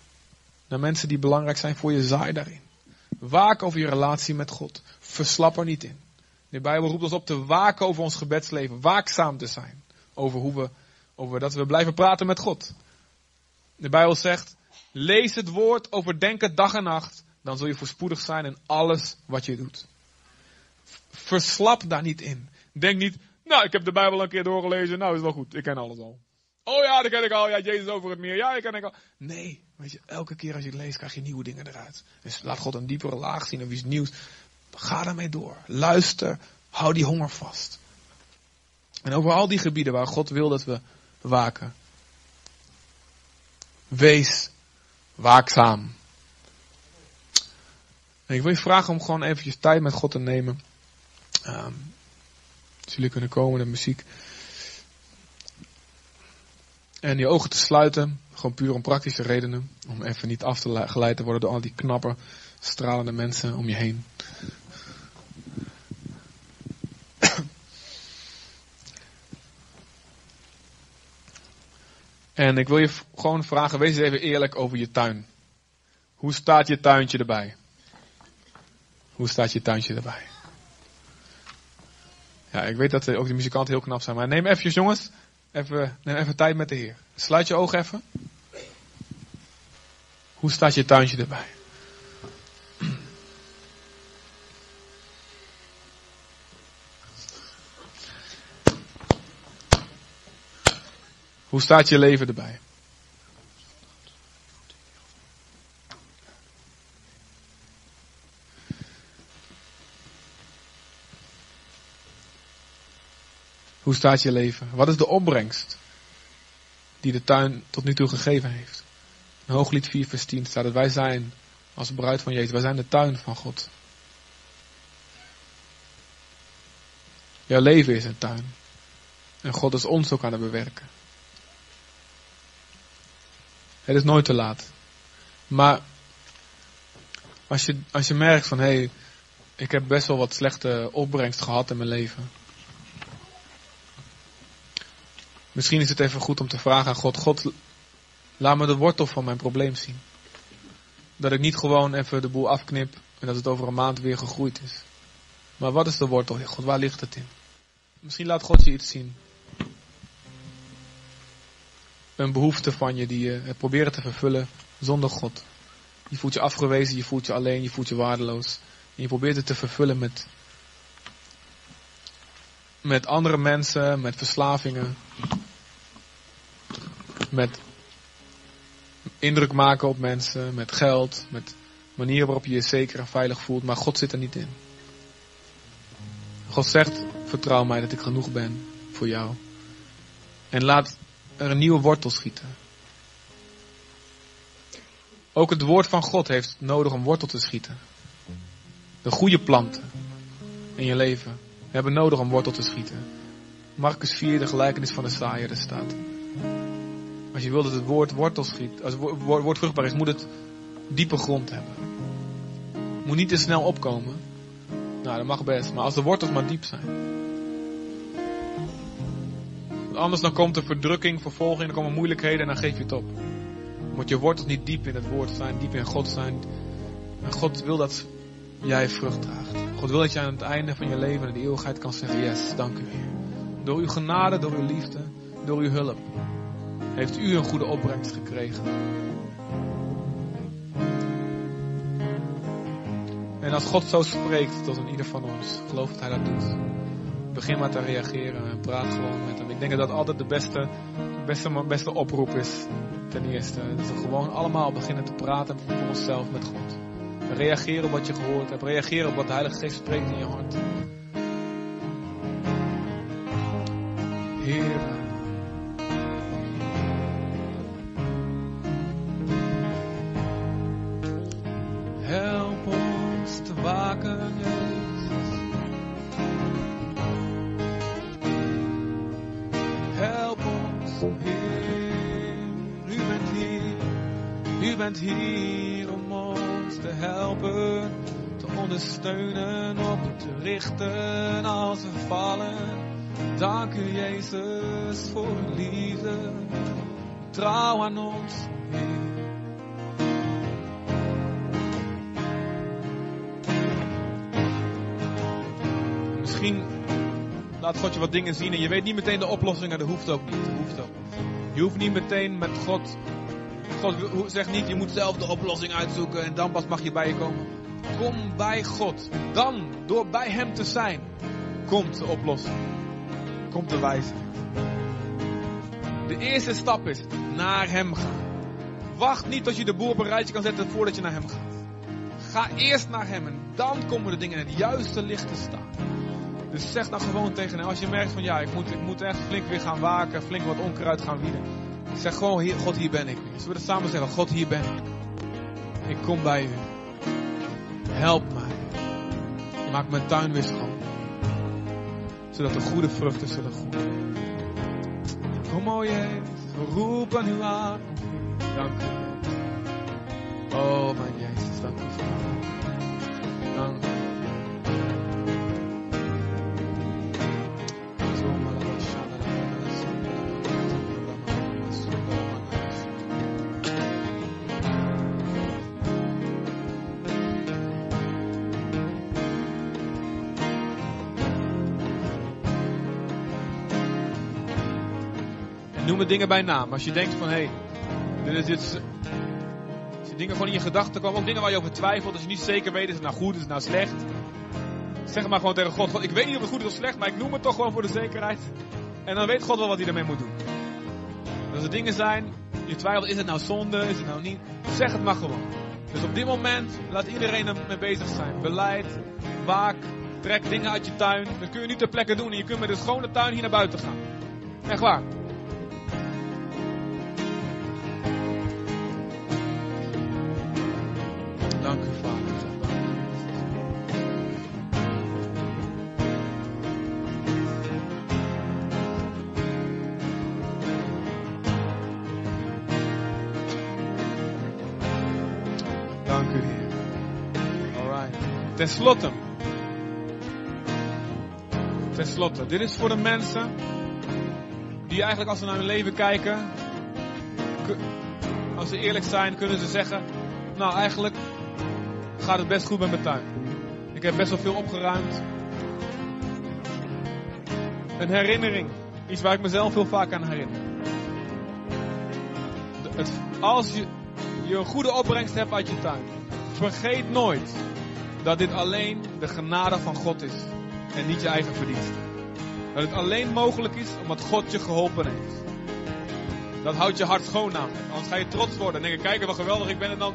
A: Naar mensen die belangrijk zijn voor je zaai daarin. Waak over je relatie met God. Verslap er niet in. De Bijbel roept ons op te waken over ons gebedsleven. Waakzaam te zijn. Over hoe we, over dat we blijven praten met God. De Bijbel zegt, lees het woord, overdenk het dag en nacht. Dan zul je voorspoedig zijn in alles wat je doet. Verslap daar niet in. Denk niet, nou, ik heb de Bijbel een keer doorgelezen. Nou, is wel goed. Ik ken alles al. Oh ja, dat ken ik al. Ja, Jezus over het meer. Ja, ik ken ik al. Nee, weet je, elke keer als je het leest, krijg je nieuwe dingen eruit. Dus laat God een diepere laag zien of iets nieuws. Ga daarmee door. Luister. Hou die honger vast. En over al die gebieden waar God wil dat we waken. Wees waakzaam. Ik wil je vragen om gewoon eventjes tijd met God te nemen. Um, jullie kunnen komen, de muziek. En je ogen te sluiten, gewoon puur om praktische redenen. Om even niet af te geleid te worden door al die knappe, stralende mensen om je heen. En ik wil je gewoon vragen, wees eens even eerlijk over je tuin. Hoe staat je tuintje erbij? Hoe staat je tuintje erbij? Ja, ik weet dat ook de muzikanten heel knap zijn. Maar neem even, jongens, even, neem even tijd met de Heer. Sluit je ogen even. Hoe staat je tuintje erbij? Hoe staat je leven erbij? Hoe staat je leven? Wat is de opbrengst die de tuin tot nu toe gegeven heeft? In Hooglied 4 vers 10 staat dat wij zijn als bruid van Jezus. Wij zijn de tuin van God. Jouw leven is een tuin. En God is ons ook aan het bewerken. Het is nooit te laat. Maar als je, als je merkt van hé, hey, ik heb best wel wat slechte opbrengst gehad in mijn leven. Misschien is het even goed om te vragen aan God, God, laat me de wortel van mijn probleem zien. Dat ik niet gewoon even de boel afknip en dat het over een maand weer gegroeid is. Maar wat is de wortel, God? Waar ligt het in? Misschien laat God je iets zien. een behoefte van je die je hebt proberen te vervullen zonder God. Je voelt je afgewezen, je voelt je alleen, je voelt je waardeloos. En je probeert het te vervullen met, met andere mensen, met verslavingen, met indruk maken op mensen, met geld, met manieren waarop je je zeker en veilig voelt, maar God zit er niet in. God zegt, vertrouw mij dat ik genoeg ben voor jou. En laat er een nieuwe wortel schieten. Ook het woord van God heeft nodig om wortel te schieten. De goede planten in je leven hebben nodig om wortel te schieten. Marcus 4, de gelijkenis van de saaier, staat. Als je wilt dat het woord wortel schiet, als het woord vruchtbaar is, moet het diepe grond hebben. Moet niet te snel opkomen. Nou, dat mag best, maar als de wortels maar diep zijn. Anders dan komt er verdrukking, vervolging, dan komen moeilijkheden en dan geef je het op. Moet je wortels niet diep in het woord zijn, diep in God zijn. En God wil dat jij vrucht draagt. God wil dat je aan het einde van je leven en de eeuwigheid kan zeggen, yes, dank u Heer. Door uw genade, door uw liefde, door uw hulp, heeft u een goede opbrengst gekregen. En als God zo spreekt tot een ieder van ons, geloof dat hij dat doet. Begin maar te reageren en praat gewoon met hem. Ik denk dat dat altijd de beste, beste, beste oproep is. Ten eerste. Dat we gewoon allemaal beginnen te praten voor onszelf met God. Reageren op wat je gehoord hebt. Reageren op wat de Heilige Geest spreekt in je hart. Heer. Trouw aan ons. Misschien laat God je wat dingen zien en je weet niet meteen de oplossing en dat hoeft ook niet. Hoeft ook. Je hoeft niet meteen met God. God zegt niet, je moet zelf de oplossing uitzoeken en dan pas mag je bij je komen. Kom bij God. Dan, door bij Hem te zijn, komt de oplossing. Komt de wijsheid. De eerste stap is naar Hem gaan. Wacht niet tot je de boer op een rijtje kan zetten voordat je naar Hem gaat. Ga eerst naar Hem en dan komen de dingen in het juiste licht te staan. Dus zeg dan gewoon tegen hem, als je merkt van ja, ik moet, ik moet echt flink weer gaan waken, flink wat onkruid gaan wieden. Zeg gewoon, God, hier ben ik. Zullen we samen zeggen, God, hier ben ik. Ik kom bij u. Help mij. Maak mijn tuin weer schoon. Zodat de goede vruchten zullen groeien. Kom o Jezus, we roepen u aan. Dank u. Oh mijn Jezus, dank u Vader. Dank u. noem dingen bij naam. Als je denkt van, hé, hey, dit is. Als je dingen gewoon in je gedachten komen, ook dingen waar je over twijfelt, als je niet zeker weet, is het nou goed, is het nou slecht. Zeg maar gewoon tegen God, God, ik weet niet of het goed is of slecht, maar ik noem het toch gewoon voor de zekerheid. En dan weet God wel wat hij ermee moet doen. Als er dingen zijn, je twijfelt, is het nou zonde, is het nou niet? Zeg het maar gewoon. Dus op dit moment, laat iedereen ermee bezig zijn. Beleid, waak, trek dingen uit je tuin. Dat kun je nu ter plekke doen en je kunt met een schone tuin hier naar buiten gaan. Echt waar. Ten slotte. Ten slotte. Dit is voor de mensen die eigenlijk als ze naar hun leven kijken, als ze eerlijk zijn, kunnen ze zeggen, nou eigenlijk gaat het best goed met mijn tuin. Ik heb best wel veel opgeruimd. Een herinnering. Iets waar ik mezelf heel vaak aan herinner. Het, als je, je een goede opbrengst hebt uit je tuin, vergeet nooit dat dit alleen de genade van God is en niet je eigen verdienst. Dat het alleen mogelijk is omdat God je geholpen heeft. Dat houdt je hart schoon namelijk. Anders ga je trots worden en denken, kijk wat geweldig ik ben en dan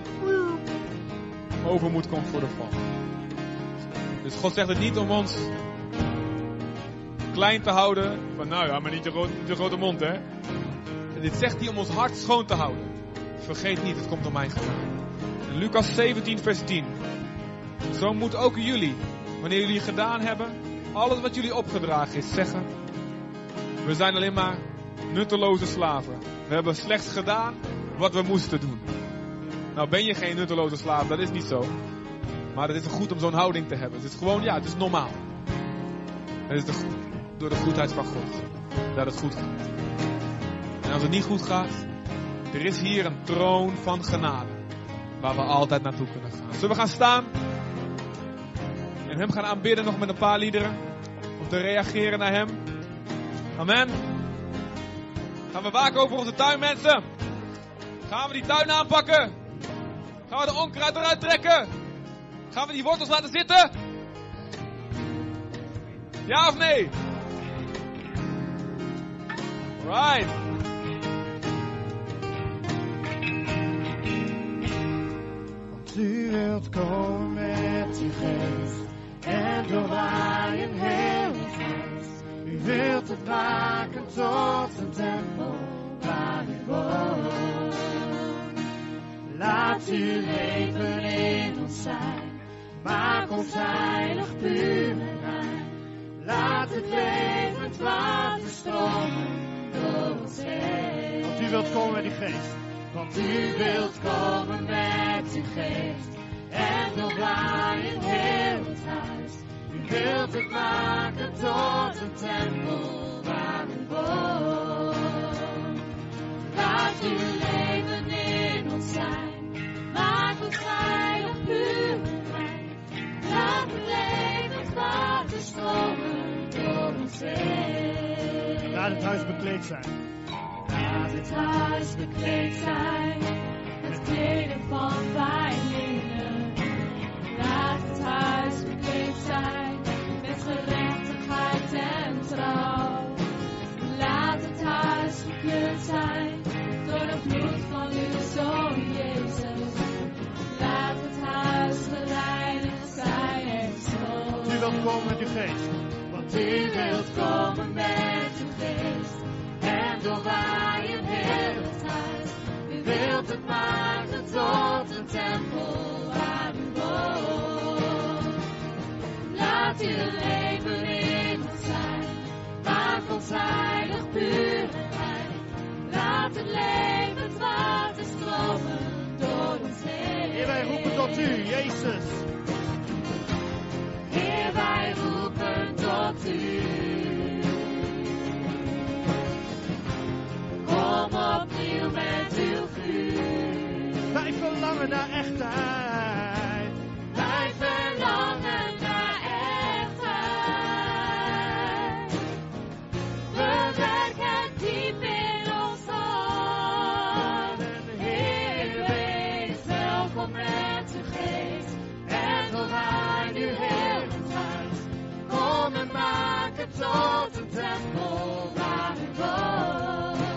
A: overmoed komt voor de val. Dus God zegt het niet om ons klein te houden. Van nou ja, maar niet de, gro de grote mond hè. En dit zegt hij om ons hart schoon te houden. Vergeet niet, het komt door mijn genade. Lucas 17 vers 10. Zo moeten ook jullie, wanneer jullie gedaan hebben, alles wat jullie opgedragen is, zeggen. We zijn alleen maar nutteloze slaven. We hebben slechts gedaan wat we moesten doen. Nou ben je geen nutteloze slaaf, dat is niet zo. Maar het is goed om zo'n houding te hebben. Het is gewoon, ja, het is normaal. Het is door de goedheid van God dat het goed gaat. En als het niet goed gaat, er is hier een troon van genade. Waar we altijd naartoe kunnen gaan. Zullen we gaan staan? En hem gaan aanbidden nog met een paar liederen. Om te reageren naar hem. Amen. Gaan we waken over onze tuin, mensen? Gaan we die tuin aanpakken? Gaan we de onkruid eruit trekken? Gaan we die wortels laten zitten? Ja of nee? Right.
B: Want u wilt komen met uw geest en doorwaaien heel het huis. U wilt het maken tot een tempel waar u woont. Laat uw leven in ons zijn, maak ons heilig, puur en rein. Laat het levend water stromen door ons heen.
C: Want u wilt komen met die geest.
B: Want u wilt komen met uw geest en doorwaaien heel het huis. U wilt het maken tot een tempel waar u woont. Laat uw leven in ons zijn, maak ons heilig, puur en rein. Laat het levend water stromen door ons heen.
C: Laat het huis bekleed zijn.
B: Laat het huis bekleed zijn met kleden van fijn uw
C: geest.
B: Want u wilt komen met uw geest en doorwaaien heel het huis. U wilt het maken tot een tempel waar u woont. Laat uw leven in ons zijn, maak ons heilig, puur en rein. Laat het levend water stromen door ons heen.
C: Heer, wij roepen tot u, Jezus.
B: Wij roepen tot u. Kom opnieuw met uw vuur.
C: Wij verlangen naar echtheid. Wij verlangen naar echtheid. of the temple